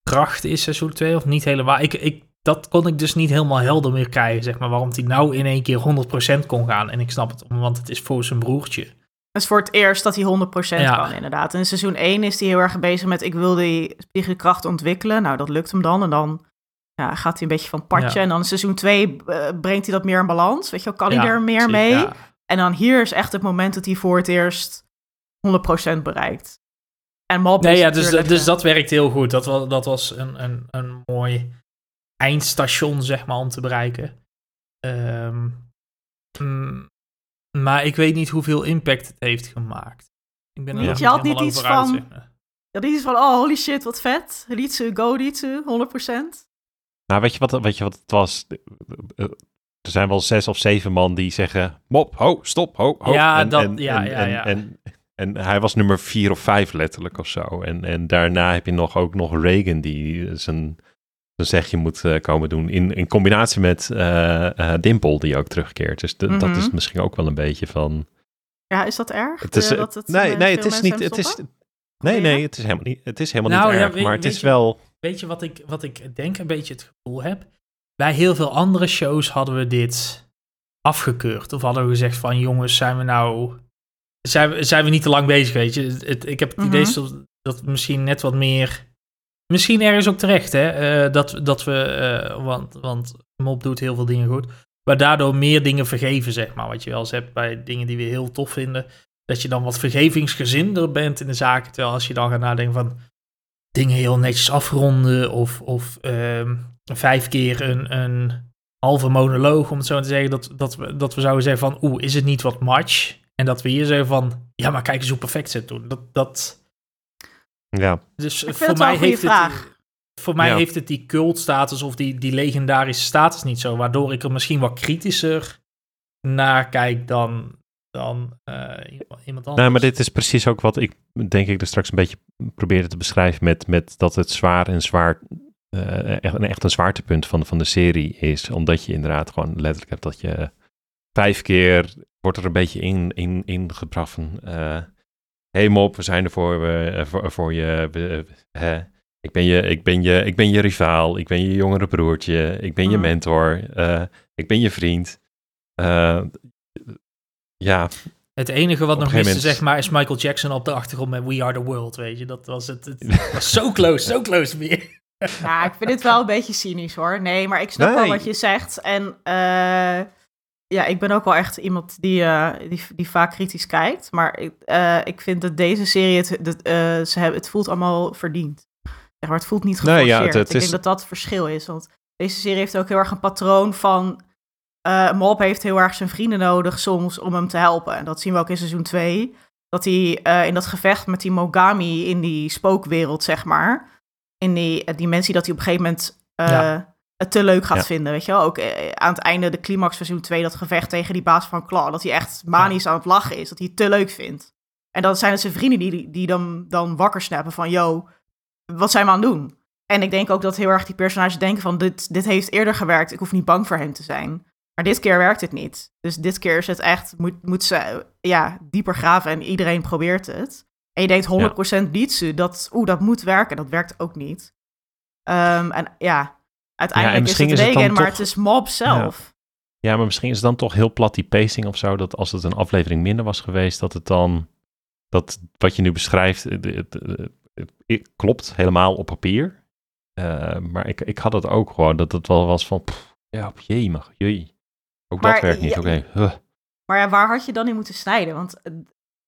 kracht in seizoen 2, of niet helemaal. Ik, ik, dat kon ik dus niet helemaal helder meer krijgen, zeg maar. Waarom hij nou in één keer 100% kon gaan. En ik snap het, want het is voor zijn broertje. Het is voor het eerst dat hij 100% Ja. kan, inderdaad. In seizoen 1 is hij heel erg bezig met... ik wil die spiegelkracht ontwikkelen. Nou, dat lukt hem dan. En dan ja, gaat hij een beetje van. Ja. En dan in seizoen 2 eh, brengt hij dat meer in balans. Weet je wel, kan hij er meer mee? En dan hier is echt het moment dat hij voor het eerst 100% bereikt. En Mob Nee, is ja, dus, natuurlijk, dus eh, dat werkt heel goed. Dat was, dat was een, een, een mooi eindstation, zeg maar, om te bereiken. Ehm, mm, maar ik weet niet hoeveel impact het heeft gemaakt. Ik ben er Ja. nog Je had niet iets van- zeg maar. Ja, is van, oh, holy shit, wat vet. Ritsu, go Ritsu, 100%. Nou, weet je, wat, weet je wat het was? Er zijn wel zes of zeven man die zeggen... Mop, ho, stop, ho, ho. Ja, dat- ja, en, ja, en, ja. En, hij was nummer vier of vijf letterlijk of zo. En, en daarna heb je nog, ook nog Reagan die zijn, zijn zegje moet eh, komen doen. In, in combinatie met eh eh Dimple die ook terugkeert. Dus de- dat Mhm. is misschien ook wel een beetje van... Ja, is dat erg? Het is, Eh, eh, dat het, nee, eh, nee, het is niet... Het is, nee, nee, het is helemaal niet, het is helemaal Nou, niet ja, erg. weet- maar het is je- wel... Weet je wat ik, wat ik denk, een beetje het gevoel heb? Bij heel veel andere shows hadden we dit afgekeurd. Of hadden we gezegd van, jongens, zijn we nou... Zijn we, zijn we niet te lang bezig, weet je? Het, ik heb het idee Mhm. dat, dat misschien net wat meer... misschien ergens ook terecht, hè? eh, dat, dat we, eh, want, want Mop doet heel veel dingen goed, maar daardoor meer dingen vergeven, zeg maar. Wat je wel eens hebt bij dingen die we heel tof vinden, dat je dan wat vergevingsgezinder bent in de zaken. Terwijl als je dan gaat nadenken van dingen heel netjes afronden of, of ehm, vijf keer een, een halve monoloog, om het zo te zeggen, dat, dat, we, dat we zouden zeggen van, oeh, is het niet wat much? En dat we hier zeggen van, ja, maar kijk eens hoe perfect ze het doen. Dat, dat, Ja, dus Ik voor mij heeft het, vraag. voor mij Ja. heeft het die cultstatus of die, die legendarische status niet zo, waardoor ik er misschien wat kritischer naar kijk dan, dan eh, iemand anders. Nee, maar dit is precies ook wat ik denk ik er straks een beetje probeerde te beschrijven met, met dat het zwaar en zwaar, eh, echt, een, echt een zwaartepunt van, van de serie is. Omdat je inderdaad gewoon letterlijk hebt dat je vijf keer wordt er een beetje in, in, ingebracht van, eh hey mop, we zijn er voor, eh, voor, voor je, hè. Ik ben je, ik, ben je, ik ben je rivaal, ik ben je jongere broertje, ik ben je Mhm. mentor, eh, ik ben je vriend. Eh, ja, Het enige wat Op nog miste, moment- zeg maar, is Michael Jackson op de achtergrond met We Are The World, weet je. Dat was het. Het *laughs* was zo close, zo close weer. Ja, ik vind dit wel een beetje cynisch hoor. Nee, maar ik snap wel wat je zegt. En eh, ja, ik ben ook wel echt iemand die, eh, die, die vaak kritisch kijkt. Maar ik, eh, ik vind dat deze serie, het, dat, eh, ze hebben, het voelt allemaal verdiend. Zeg maar, het voelt niet Nee, geforceerd. ja, het- het ik is- denk dat dat het verschil is. Want deze serie heeft ook heel erg een patroon van... eh Mop heeft heel erg zijn vrienden nodig soms om hem te helpen. En dat zien we ook in seizoen 2. Dat hij eh, in dat gevecht met die Mogami in die spookwereld, zeg maar... In die dimensie dat hij op een gegeven moment eh, Ja. Het te leuk gaat Ja. vinden, weet je wel. Ook eh, aan het einde, de climax van seizoen 2, dat gevecht tegen die baas van Claw. Dat hij echt manisch aan het lachen is, dat hij het te leuk vindt. En dat zijn het zijn vrienden die, die dan, dan wakker snappen van... Yo, wat zijn we aan het doen? En ik denk ook dat heel erg die personages denken van... Dit, dit heeft eerder gewerkt, ik hoef niet bang voor hem te zijn. Maar dit keer werkt het niet. Dus dit keer is het echt... Moet, moet ze ja, dieper graven en iedereen probeert het. En je denkt 100% niet ze dat... Oeh, dat moet werken. Dat werkt ook niet. Ehm, en ja, uiteindelijk misschien is is het het dan Reagan, maar toch- het is Mob zelf. Ja, maar misschien is het dan toch heel plat die pacing of zo. Dat als het een aflevering minder was geweest, dat het dan. Dat wat je nu beschrijft, het, het- het- het- het klopt helemaal op papier. Eh, maar ik, ik had het ook gewoon, dat het wel was van. pff, ja, jee, mag, jee. Ook Maar, dat werkt niet. ja, Oké. huh. Maar ja, waar had je dan in moeten snijden? Want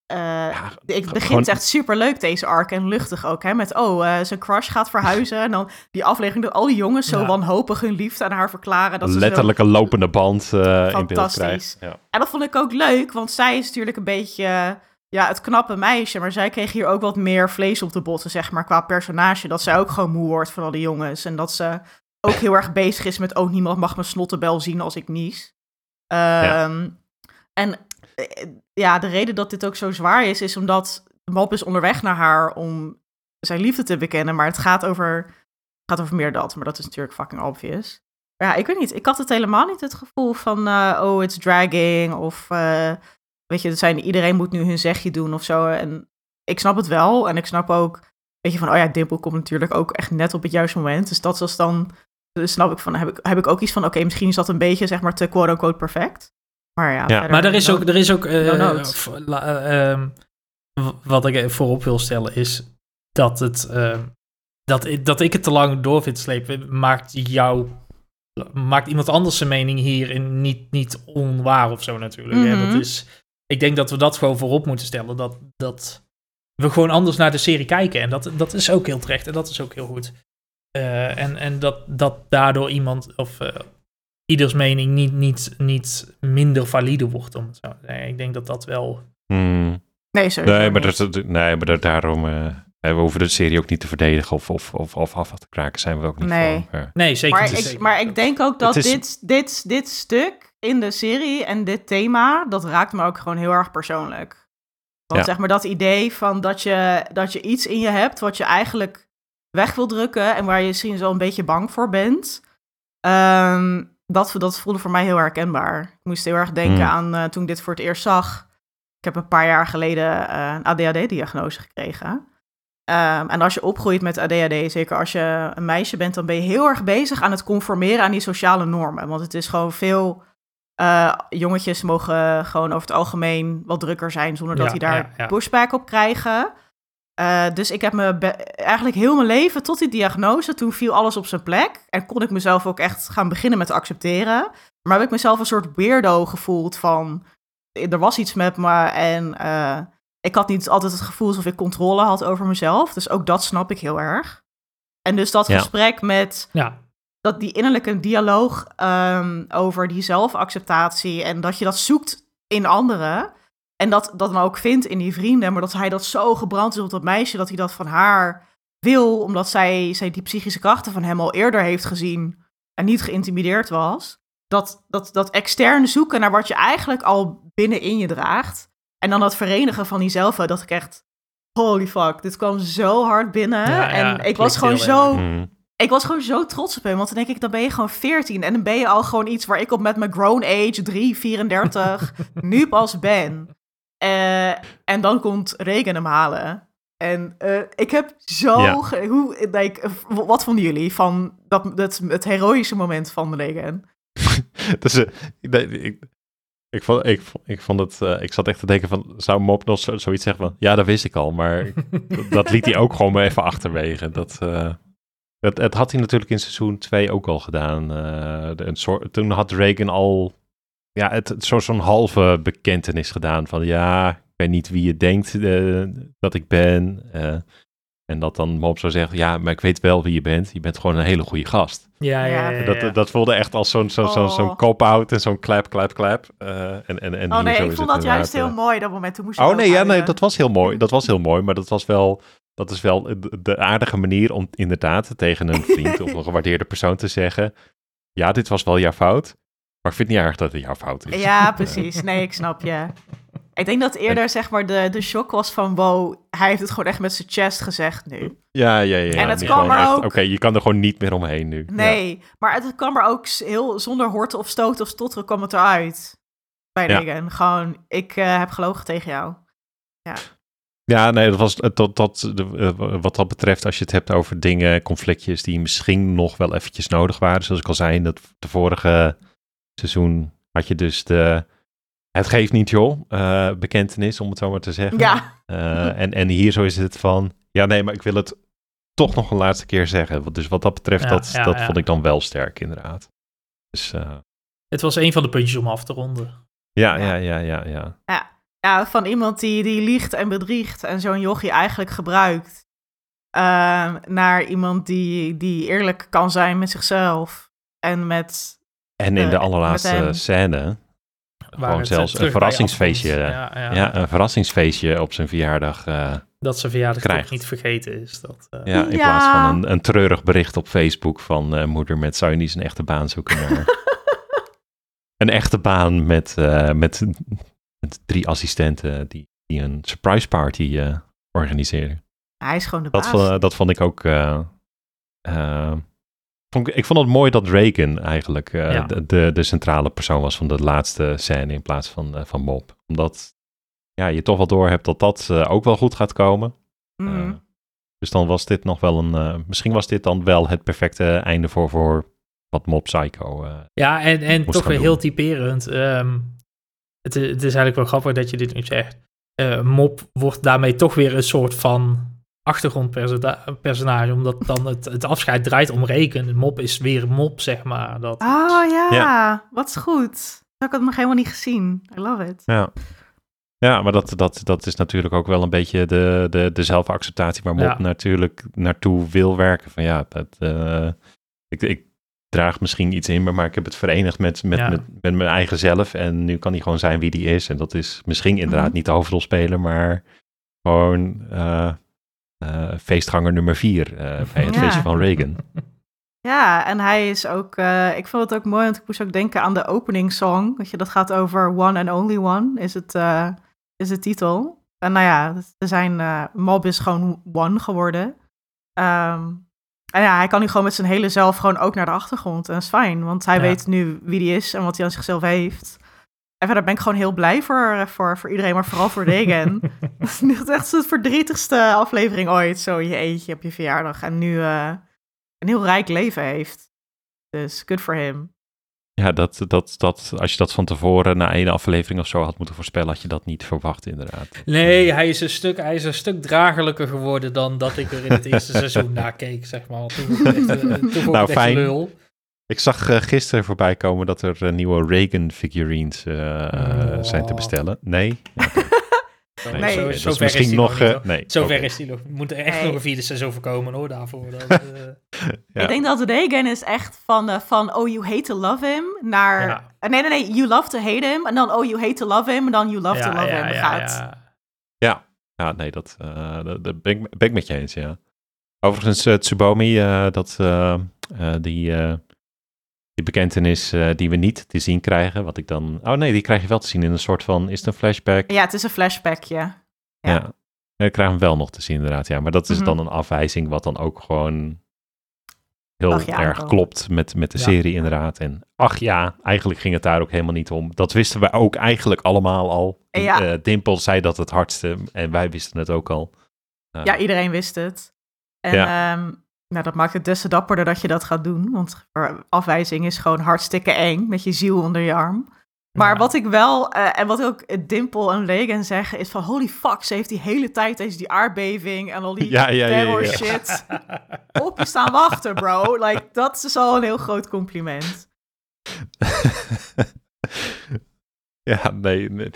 eh, Ja, ik begint gewoon- echt super leuk deze arc en luchtig ook, hè? Met oh, eh, zijn crush gaat verhuizen en dan die aflevering dat al die jongens zo Ja. wanhopig hun liefde aan haar verklaren. Dat letterlijk een lopende band eh, in beeld Fantastisch. krijgt. Ja. En dat vond ik ook leuk, want zij is natuurlijk een beetje ja, het knappe meisje, maar zij kreeg hier ook wat meer vlees op de botten, zeg maar, qua personage. Dat zij ook gewoon moe wordt van al die jongens en dat ze ook heel erg bezig is met oh, niemand mag mijn snottenbel zien als ik nies. Ehm, En ja, de reden dat dit ook zo zwaar is, is omdat Mop is onderweg naar haar om zijn liefde te bekennen, maar het gaat over, gaat over meer dat. Maar dat is natuurlijk fucking obvious. Ja, ik weet niet. Ik had het helemaal niet het gevoel van, eh, oh, it's dragging. Of, eh, weet je, zijn, iedereen moet nu hun zegje doen of zo. En ik snap het wel. En ik snap ook, weet je, van, oh ja, Dimple komt natuurlijk ook echt net op het juiste moment. Dus dat was dan, snap ik van, heb ik, heb ik ook iets van, oké, misschien is dat een beetje, zeg maar, te quote-unquote perfect. Maar ja, verder, Maar er is ook, er is ook ehm, w- wat ik voorop wil stellen is dat het ehm, dat, ik- dat ik het te lang door vind slepen, maakt jou maakt iemand anders zijn mening hierin niet, niet onwaar of zo natuurlijk. hè. Mhm. Dat is, ik denk dat we dat gewoon voorop moeten stellen. Dat, dat we gewoon anders naar de serie kijken. En dat, dat is ook heel terecht en dat is ook heel goed. Eh, en en dat, dat daardoor iemand of eh, ieders mening niet, niet, niet minder valide wordt. Om het zo te zeggen. Ik denk dat dat wel. Hmm. Nee, sorry. Nee, maar, dat, nee, maar dat, daarom... eh, we hoeven de serie ook niet te verdedigen of, of, of, of af te kraken. Zijn we ook niet Nee. voor. Eh, Nee, zeker Maar niet. ik, zeker maar ik denk ook dat is- dit, dit, dit stuk in de serie en dit thema, dat raakt me ook gewoon heel erg persoonlijk. Want Ja. zeg maar dat idee van dat je, dat je iets in je hebt wat je eigenlijk weg wil drukken en waar je misschien zo een beetje bang voor bent. ehm, dat, dat voelde voor mij heel herkenbaar. Ik moest heel erg denken Hmm. aan eh, toen ik dit voor het eerst zag. Ik heb een paar jaar geleden eh, een ADHD-diagnose gekregen. Ehm, en als je opgroeit met ADHD, zeker als je een meisje bent, dan ben je heel erg bezig aan het conformeren aan die sociale normen. Want het is gewoon veel. eh, jongetjes mogen gewoon over het algemeen wat drukker zijn zonder dat die daar ja, ja. pushback op krijgen. Uh, dus ik heb me eigenlijk heel mijn leven tot die diagnose, toen viel alles op zijn plek. En kon ik mezelf ook echt gaan beginnen met accepteren. Maar heb ik mezelf een soort weirdo gevoeld van, er was iets met me en uh, ik had niet altijd het gevoel alsof ik controle had over mezelf. Dus ook dat snap ik heel erg. En dus dat gesprek met ja. dat die innerlijke dialoog um, over die zelfacceptatie en dat je dat zoekt in anderen. En dat dat dan ook vindt in die vrienden, maar dat hij dat zo gebrand is op dat meisje dat hij dat van haar wil, omdat zij, zij die psychische krachten van hem al eerder heeft gezien en niet geïntimideerd was. Dat, dat, dat extern zoeken naar wat je eigenlijk al binnenin je draagt. En dan dat verenigen van diezelf, dat ik echt, holy fuck, dit kwam zo hard binnen. en ik was gewoon zo, mm. ik was gewoon zo trots op hem. Want dan denk ik, dan ben je gewoon 14 en dan ben je al gewoon iets waar ik op met mijn grown age, 3, 34, *laughs* nu pas ben. Uh, en dan komt Regen hem halen. En uh, ik heb zo. Ja. Hoe, like, wat vonden jullie van dat, dat, het heroïsche moment van Regen? *laughs* dus, uh, ik, ik vond, ik, ik vond het, uh, ik zat echt te denken van, zou Mop nog zo, zoiets zeggen van, ja, dat wist ik al, maar *laughs* dat liet hij ook gewoon maar even achterwege. Dat, uh, het, het had hij natuurlijk in seizoen 2 ook al gedaan. Uh, een soort, toen had Reagan al, ja, het, het zo'n halve bekentenis gedaan van, ja, ik ben niet wie je denkt dat ik ben. En dat dan Mop zou zeggen, ja, maar ik weet wel wie je bent. Je bent gewoon een hele goede gast. Ja, ja, ja, Dat, dat voelde echt als zo'n zo'n zo'n zo'n oh. cop-out en zo'n clap, clap, clap. Uh, en, en, en oh nee, ik vond dat juist heel mooi, dat moment. Toen moest oh nee, ja, nee, dat was heel mooi. Dat was heel mooi, maar dat was wel... Dat is wel de aardige manier om inderdaad tegen een vriend of een *laughs* gewaardeerde persoon te zeggen... Ja, dit was wel jouw fout, maar ik vind het niet erg dat het jouw fout is. Ja, precies. Nee, ik snap je. Ik denk dat eerder zeg maar de, de shock was van wow, hij heeft het gewoon echt met zijn chest gezegd nu. Ja, ja, ja. En het kwam er ook... Oké, je kan er gewoon niet meer omheen nu. Nee, maar het kwam er ook heel zonder horten of stoten of stotteren kwam het eruit. Bij ja. Gewoon, ik uh, heb gelogen tegen jou. Ja. Ja, nee, dat was dat, dat, uh, wat dat betreft, als je het hebt over dingen, conflictjes die misschien nog wel eventjes nodig waren. Zoals ik al zei, in dat de vorige seizoen had je dus de het geeft niet joh, uh, bekentenis om het zo maar te zeggen. Ja. Uh, en, en hier zo is het van, ja nee, maar ik wil het toch nog een laatste keer zeggen. Dus wat dat betreft, dat, dat vond ik dan wel sterk inderdaad. Dus, uh... Het was een van de puntjes om af te ronden. Ja, ja, ja, ja, ja. Ja, ja van iemand die, die liegt en bedriegt en zo'n jochie eigenlijk gebruikt. Ehm, naar iemand die, die eerlijk kan zijn met zichzelf. En met... En in de allerlaatste scène gewoon zelfs een verrassingsfeestje. Ja, ja. ja, een verrassingsfeestje op zijn verjaardag. Uh, dat zijn verjaardag krijgt. niet vergeten is. Dat, uh... Ja, in plaats van een, een treurig bericht op Facebook van uh, moeder met zou je niet een echte baan zoeken. Maar *laughs* een echte baan met, met, met, drie assistenten die, die een surprise party organiseren. Hij is gewoon de dat Vond, dat vond ik ook ik vond het mooi dat Reagan eigenlijk uh, de, de, centrale persoon was van de laatste scène in plaats van, uh, van Mob. Omdat ja, je toch wel door hebt dat dat uh, ook wel goed gaat komen. Mm. dus dan was dit nog wel een. misschien was dit dan wel het perfecte einde voor, voor wat Mob Psycho. ja, en, en toch weer heel typerend. Um, het, het, is eigenlijk wel grappig dat je dit nu zegt. Mob wordt daarmee toch weer een soort van achtergrondpersonage, omdat dan het, het afscheid draait om reken. Mop is weer mop, zeg maar. Dat... Oh ja, wat is goed. Ik had het nog helemaal niet gezien. I love it. Ja. Ja, maar dat, dat, dat is natuurlijk ook wel een beetje de, de, de zelfacceptatie waar Mop natuurlijk naartoe wil werken. Van ja, dat, uh, ik, ik draag misschien iets in me, maar ik heb het verenigd met, met, met, met, mijn eigen zelf. En nu kan hij gewoon zijn wie die is. En dat is misschien inderdaad mhm. niet de hoofdrolspeler, maar gewoon uh, feestganger nummer vier uh, *laughs* bij het feestje van Reagan. Ja, en hij is ook, uh, ik vond het ook mooi, want ik moest ook denken aan de opening song. Weet je, dat gaat over One and Only One, is, het, is de titel. En nou ja, er zijn, Mob is gewoon One geworden. Um, en ja, hij kan nu gewoon met zijn hele zelf gewoon ook naar de achtergrond. En dat is fijn, want hij weet nu wie hij is en wat hij aan zichzelf heeft. En verder ben ik gewoon heel blij voor, eh, voor, voor iedereen, maar vooral voor Regan. *laughs* Het is echt de verdrietigste aflevering ooit, zo je eentje op je verjaardag. En nu uh, een heel rijk leven heeft. Dus good for him. Ja, dat, dat, dat, als je dat van tevoren na één aflevering of zo had moeten voorspellen, had je dat niet verwacht, inderdaad. Nee, hij is een stuk, hij is een stuk dragelijker geworden dan dat ik er in het eerste *laughs* seizoen naar keek, zeg maar. Toen echt, eh, toen Nou, fijn. lul. Ik zag eh, gisteren voorbij komen dat er eh, nieuwe Reagan-figurines eh, zijn te Oh. bestellen. Nee? *laughs* Ja. Nee. Zo, oké, dat zo is ver is misschien hij nog... nog niet, eh, hoor. nee, Zover is hij nog. Moet er echt Nee. nog een vierde seizoen voor komen hoor, daarvoor. Dat, *laughs* eh, Ja. Ik denk dat Reagan is echt van, van oh, you hate to love him, naar... Ja. eh, nee, nee, nee, you love to hate him. En dan oh, you hate to love him. En dan you love to love him gaat. ja. Ja, nee, dat, dat, dat ben, ik, ben ik met je eens, ja. Overigens, Tsubomi, dat, die, die bekentenis eh, die we niet te zien krijgen, wat ik dan... Oh nee, die krijg je wel te zien in een soort van... Is het een flashback? Ja, het is een flashbackje. Ja. Ja. Ik krijg hem wel nog te zien, inderdaad. Ja, maar dat is Mhm. dan een afwijzing wat dan ook gewoon heel Ach ja, erg klopt met, met de Ja. serie, inderdaad. En ach ja, eigenlijk ging het daar ook helemaal niet om. Dat wisten wij ook eigenlijk allemaal al. Ja. Eh, Dimpel zei dat het hardste en wij wisten het ook al. Eh, Ja, iedereen wist het. En Ja. ehm, nou, dat maakt het des te dapperder dat je dat gaat doen. Want afwijzing is gewoon hartstikke eng met je ziel onder je arm. Maar Ja. wat ik wel, eh, en wat ook Dimpel en Reagan zeggen, is van holy fuck, ze heeft die hele tijd deze die aardbeving en al die Ja, ja, terror shit *laughs* op je staan wachten, bro. Like, dat is al een heel groot compliment. *laughs* ja, nee, nee.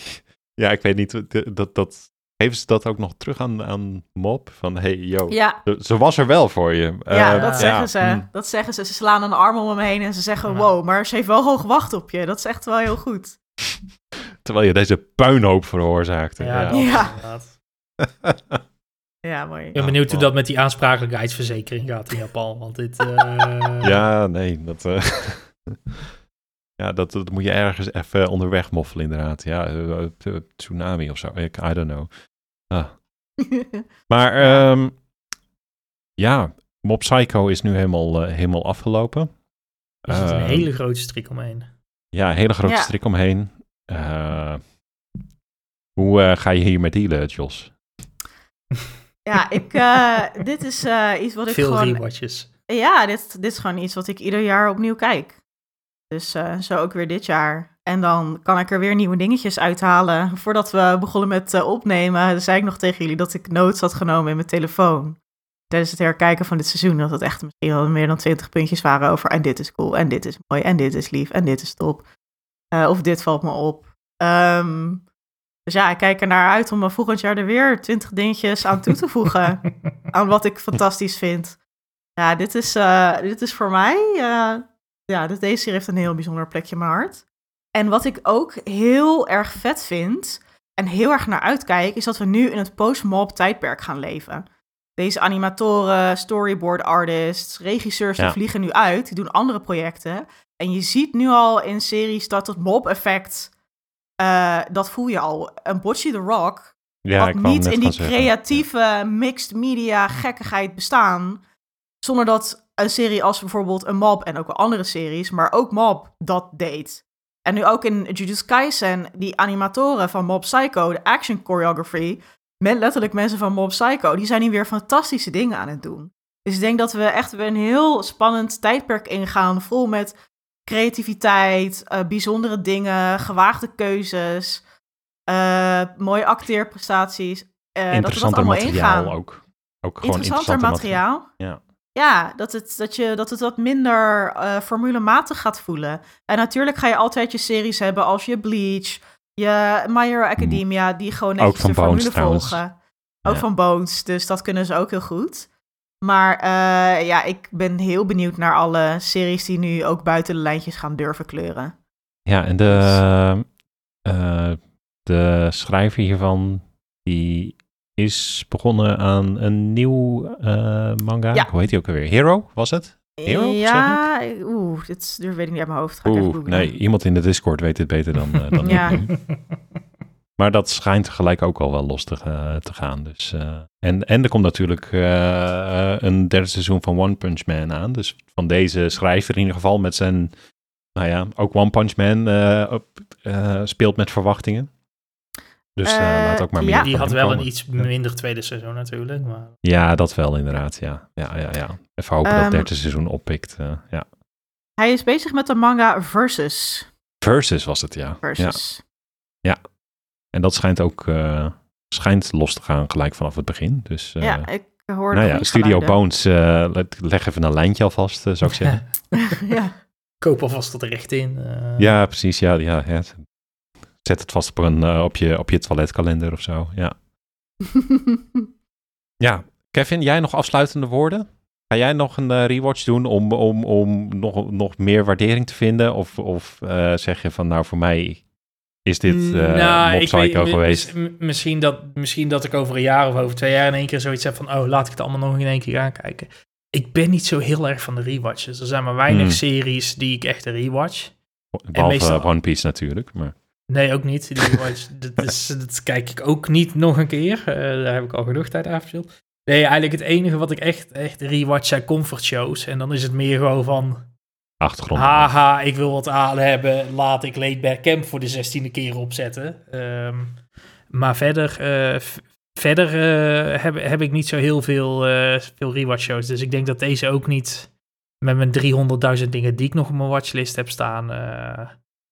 Ja, ik weet niet. Dat, dat, geven ze dat ook nog terug aan, aan Mop? Van, hey, yo, Ja, ze, ze was er wel voor je. ja Eh, dat zeggen ze. hm. Dat zeggen ze. Ze slaan een arm om hem heen en ze zeggen, Ja. wow, maar ze heeft wel gewoon gewacht op je. Dat is echt wel heel goed. Terwijl je deze puinhoop veroorzaakte. Ja, Ja, *laughs* Ja. mooi. Ik ben benieuwd hoe dat met die aansprakelijkheidsverzekering gaat in Japan. Want dit. eh, *laughs* Ja, nee, dat, eh, *laughs* ja, dat, dat moet je ergens even onderweg moffelen, inderdaad. Ja, eh, eh, tsunami of zo. Ik, I don't know. Ah. *laughs* Maar ehm, ja, Mob Psycho is nu helemaal, eh, helemaal afgelopen. er zit een Ehm, hele grote strik omheen. Ja, een hele grote Ja. strik omheen. Eh, hoe eh, ga je hiermee dealen, Jos? Ja, ik, eh, *laughs* dit is eh, iets wat ik Veel gewoon... rewatches. Ja, dit, dit is gewoon iets wat ik ieder jaar opnieuw kijk. Dus eh, zo ook weer dit jaar. En dan kan ik er weer nieuwe dingetjes uithalen. Voordat we begonnen met eh, opnemen, zei ik nog tegen jullie dat ik notes had genomen in mijn telefoon. Tijdens het herkijken van dit seizoen, dat het echt misschien wel meer dan 20 puntjes waren over. En dit is cool, en dit is mooi, en dit is lief, en dit is top. Eh, of dit valt me op. Ehm, dus ja, ik kijk er naar uit om er volgend jaar er weer 20 dingetjes aan toe te voegen. *laughs* aan wat ik fantastisch vind. Ja, dit is, eh, dit is voor mij. eh, ja, dus deze serie heeft een heel bijzonder plekje in mijn hart. En wat ik ook heel erg vet vind. En heel erg naar uitkijk. Is dat we nu in het post-mob tijdperk gaan leven. Deze animatoren, storyboard artists, regisseurs, die Ja. vliegen nu uit. Die doen andere projecten. En je ziet nu al in series dat het mob-effect. eh, dat voel je al. Een Bocce the Rock Ja, had niet in die zeggen. creatieve mixed media gekkigheid bestaan. Zonder dat een serie als bijvoorbeeld een Mob en ook wel andere series, maar ook Mob dat deed. En nu ook in Jujutsu Kaisen, die animatoren van Mob Psycho, de action choreography, met letterlijk mensen van Mob Psycho, die zijn nu weer fantastische dingen aan het doen. Dus ik denk dat we echt weer een heel spannend tijdperk ingaan, vol met creativiteit, eh, bijzondere dingen, gewaagde keuzes, eh, mooie acteerprestaties. eh, dat we dat allemaal materiaal ingaan. ook. Ook gewoon Interessanter interessanter materiaal. Ja. Ja, dat het, dat je, dat het wat minder eh formulematig gaat voelen. En natuurlijk ga je altijd je series hebben als je Bleach, je My Hero Academia, die gewoon Mm. Ook netjes van de Bones formule trouwens. volgen. Ook Ja. van Bones, dus dat kunnen ze ook heel goed. Maar eh, ja, ik ben heel benieuwd naar alle series die nu ook buiten de lijntjes gaan durven kleuren. Ja, en de, eh, de schrijver hiervan, die is begonnen aan een nieuw eh, manga. Ja. Hoe heet die ook alweer? Hero, was het? Hero, ja, oeh, dit, dit weet ik niet uit mijn hoofd. Ga ik even Oeh, nee, iemand in de Discord weet dit beter dan, eh, dan Ja. ik. *laughs* Maar dat schijnt tegelijk ook al wel los te, ga- te gaan. Dus, eh, en, en er komt natuurlijk een derde seizoen van One Punch Man aan. Dus van deze schrijver in ieder geval met zijn... Nou ja, ook One Punch Man op- speelt met verwachtingen. Dus eh, Eh, laat ook maar ja. meer Die had wel een iets minder tweede seizoen natuurlijk. Maar Ja, dat wel inderdaad, ja. Ja, ja, ja. Even hopen dat Ehm, het derde seizoen oppikt, eh, ja. Hij is bezig met de manga Versus. Versus was het, ja. Ja. Versus. En dat schijnt ook eh, schijnt los te gaan gelijk vanaf het begin. Dus eh, Ja, ik hoor nou ja, Studio geluiden. Bones, eh, let- leg even een lijntje alvast, zou ik *laughs* zeggen. ja. Koop alvast tot recht in. eh. Ja, precies. Ja, ja, ja. Zet het vast op, een, eh, op, je, op je toiletkalender of zo. Ja. *laughs* ja, Kevin, jij nog afsluitende woorden? Ga jij nog een eh, rewatch doen om, om, om nog, nog meer waardering te vinden? Of, of eh, zeg je van, nou, voor mij is dit uh, nou, Mob Psycho weet- geweest? misschien, dat, misschien dat ik over een jaar of over twee jaar in één keer zoiets heb van... oh, laat ik het allemaal nog in één keer aankijken. Ik ben niet zo heel erg van de rewatches. Er zijn maar weinig Hmm. series die ik echt rewatch. Behalve meestal- One Piece natuurlijk. Maar... Nee, ook niet. Die *laughs* rewatch, dat, is, dat kijk ik ook niet nog een keer. Eh, daar heb ik al genoeg tijd aan verspild. Nee, eigenlijk het enige wat ik echt, echt rewatch zijn comfort shows. En dan is het meer gewoon van... Achtergrond. Haha, ik wil wat aan hebben. Laat ik Back Camp voor de zestiende keer opzetten. Ehm, maar verder, eh, verder eh, heb, heb ik niet zo heel veel, eh, veel rewatch shows. Dus ik denk dat deze ook niet met mijn 300.000 dingen die ik nog op mijn watchlist heb staan.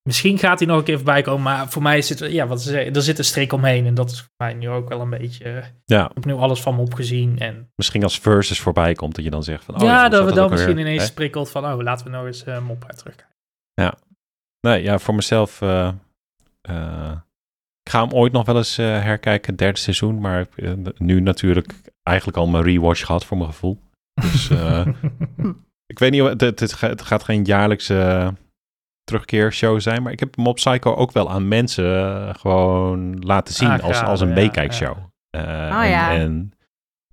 Eh, misschien gaat hij nog een keer voorbij komen. Maar voor mij zit er, ja, wat ze zeggen, er zit een strik omheen. En dat is voor mij nu ook wel een beetje. eh, Ja, nu alles van me opgezien. En misschien als Versus voorbij komt, dat je dan zegt van... Oh, ja, dat we dan misschien ineens Hè? prikkelt van, oh, laten we nog eens uh, mop uit terugkijken. Nee, ja, voor mezelf. eh, eh, ik ga hem ooit nog wel eens eh, herkijken, derde seizoen. Maar eh, nu natuurlijk eigenlijk al mijn rewatch gehad voor mijn gevoel. Dus eh, *laughs* ik weet niet, het, het, het ga- het gaat geen jaarlijkse eh, terugkeershow zijn. Maar ik heb Mob Psycho ook wel aan mensen eh, gewoon laten zien als, als een ja, meekijkshow. Eh, Oh, en, ja. en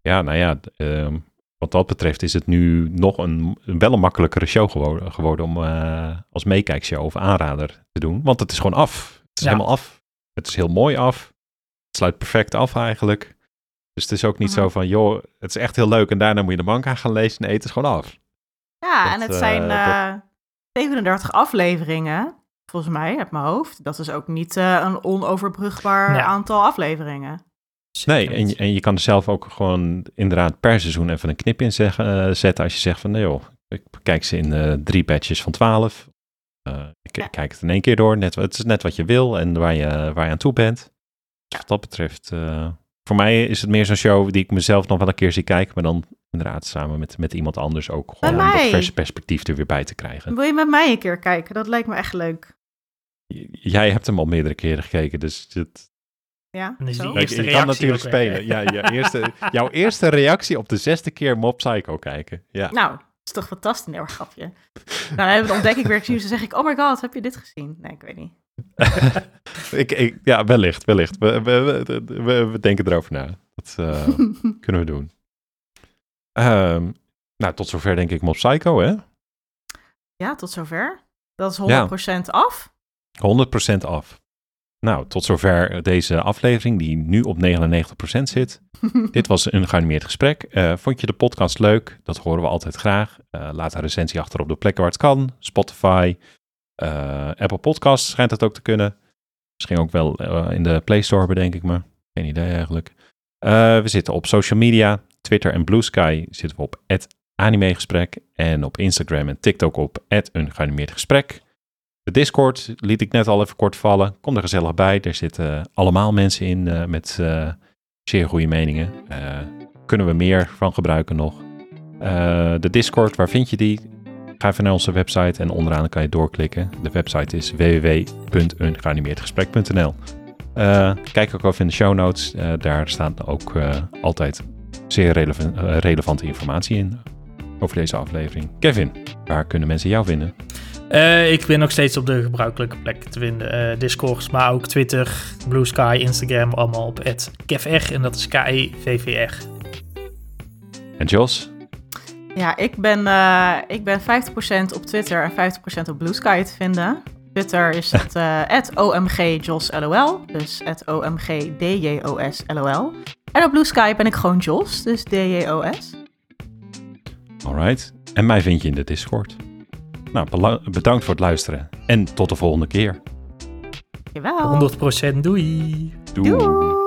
ja, nou ja, ehm, wat dat betreft is het nu nog een, wel een makkelijkere show geworden, geworden om eh, als meekijkshow of aanrader te doen. Want het is gewoon af. Het is Ja. helemaal af. Het is heel mooi af. Het sluit perfect af eigenlijk. Dus het is ook niet Mhm. zo van, joh, het is echt heel leuk en daarna moet je de manga gaan lezen. Nee, het is gewoon af. Ja, Dat, en het zijn dat- eh 37 afleveringen, volgens mij, uit mijn hoofd. Dat is ook niet eh, een onoverbrugbaar Nee. aantal afleveringen. Nee, en, je- en je kan er zelf ook gewoon inderdaad per seizoen even een knip in zeggen, eh, zetten. Als je zegt van, nee joh, ik kijk ze in eh, drie batches van 12. Eh, ik Ja. kijk het in één keer door. Net, het is net wat je wil en waar je, waar je aan toe bent. Dus wat dat betreft, eh, voor mij is het meer zo'n show die ik mezelf nog wel een keer zie kijken. Maar dan inderdaad samen met, met iemand anders ook gewoon dat verse perspectief er weer bij te krijgen. Wil je met mij een keer kijken? Dat lijkt me echt leuk. J- Jij hebt hem al meerdere keren gekeken, dus het, Ja, die je, kan reactie natuurlijk spelen. Ja, je eerste, *laughs* jouw eerste reactie op de zesde keer Mob Psycho kijken. Ja. Nou, dat is toch fantastisch. Nee, hoor, grapje. Nou, dan hebben we de ontdekking weer gezien. Dan zeg ik, oh my god, heb je dit gezien? Nee, ik weet niet. *laughs* ik, ik, ja, wellicht, wellicht. We, we, we, we- denken erover na. Dat eh, *laughs* kunnen we doen. Ehm, nou, tot zover denk ik Mob Psycho, hè? ja, tot zover. Dat is 100% Ja. af. 100% af. Nou, tot zover deze aflevering die nu op 99% zit. *laughs* Dit was een geanimeerd gesprek. Eh, vond je de podcast leuk? Dat horen we altijd graag. Eh, laat een recensie achter op de plekken waar het kan. Spotify, eh, Apple Podcasts schijnt dat ook te kunnen. Misschien ook wel in de Play Store, bedenk ik me. Geen idee eigenlijk. We zitten op social media. Twitter en Blue Sky zitten we op animegesprek. En op Instagram en TikTok op een geanimeerd gesprek. De Discord liet ik net al even kort vallen. Kom er gezellig bij. Er zitten allemaal mensen in eh, met eh, zeer goede meningen. Eh, kunnen we meer van gebruiken nog. Eh, de Discord, waar vind je die? Ga even naar onze website en onderaan kan je doorklikken. De website is www.ungeanimeerdgesprek.nl Eh, Kijk ook even in de show notes. Eh, daar staat ook eh, altijd zeer relevan- eh, relevante informatie in over deze aflevering. Kevin, waar kunnen mensen jou vinden? Eh, ik ben nog steeds op de gebruikelijke plek te vinden. Eh, Discord, maar ook Twitter, Blue Sky, Instagram, allemaal op @kevr en dat is K-E-V-V-R. En Jos? Ja, ik ben, eh, ik ben 50% op Twitter en 50% op Blue Sky te vinden. Twitter is *laughs* het eh @omgjosLOL, dus @omgdjosLOL. En op Blue Sky ben ik gewoon Jos, dus D-J-O-S. Alright. En mij vind je in de Discord. Nou, bedankt voor het luisteren. En tot de volgende keer. Jawel. 100% doei! Doei. Doei.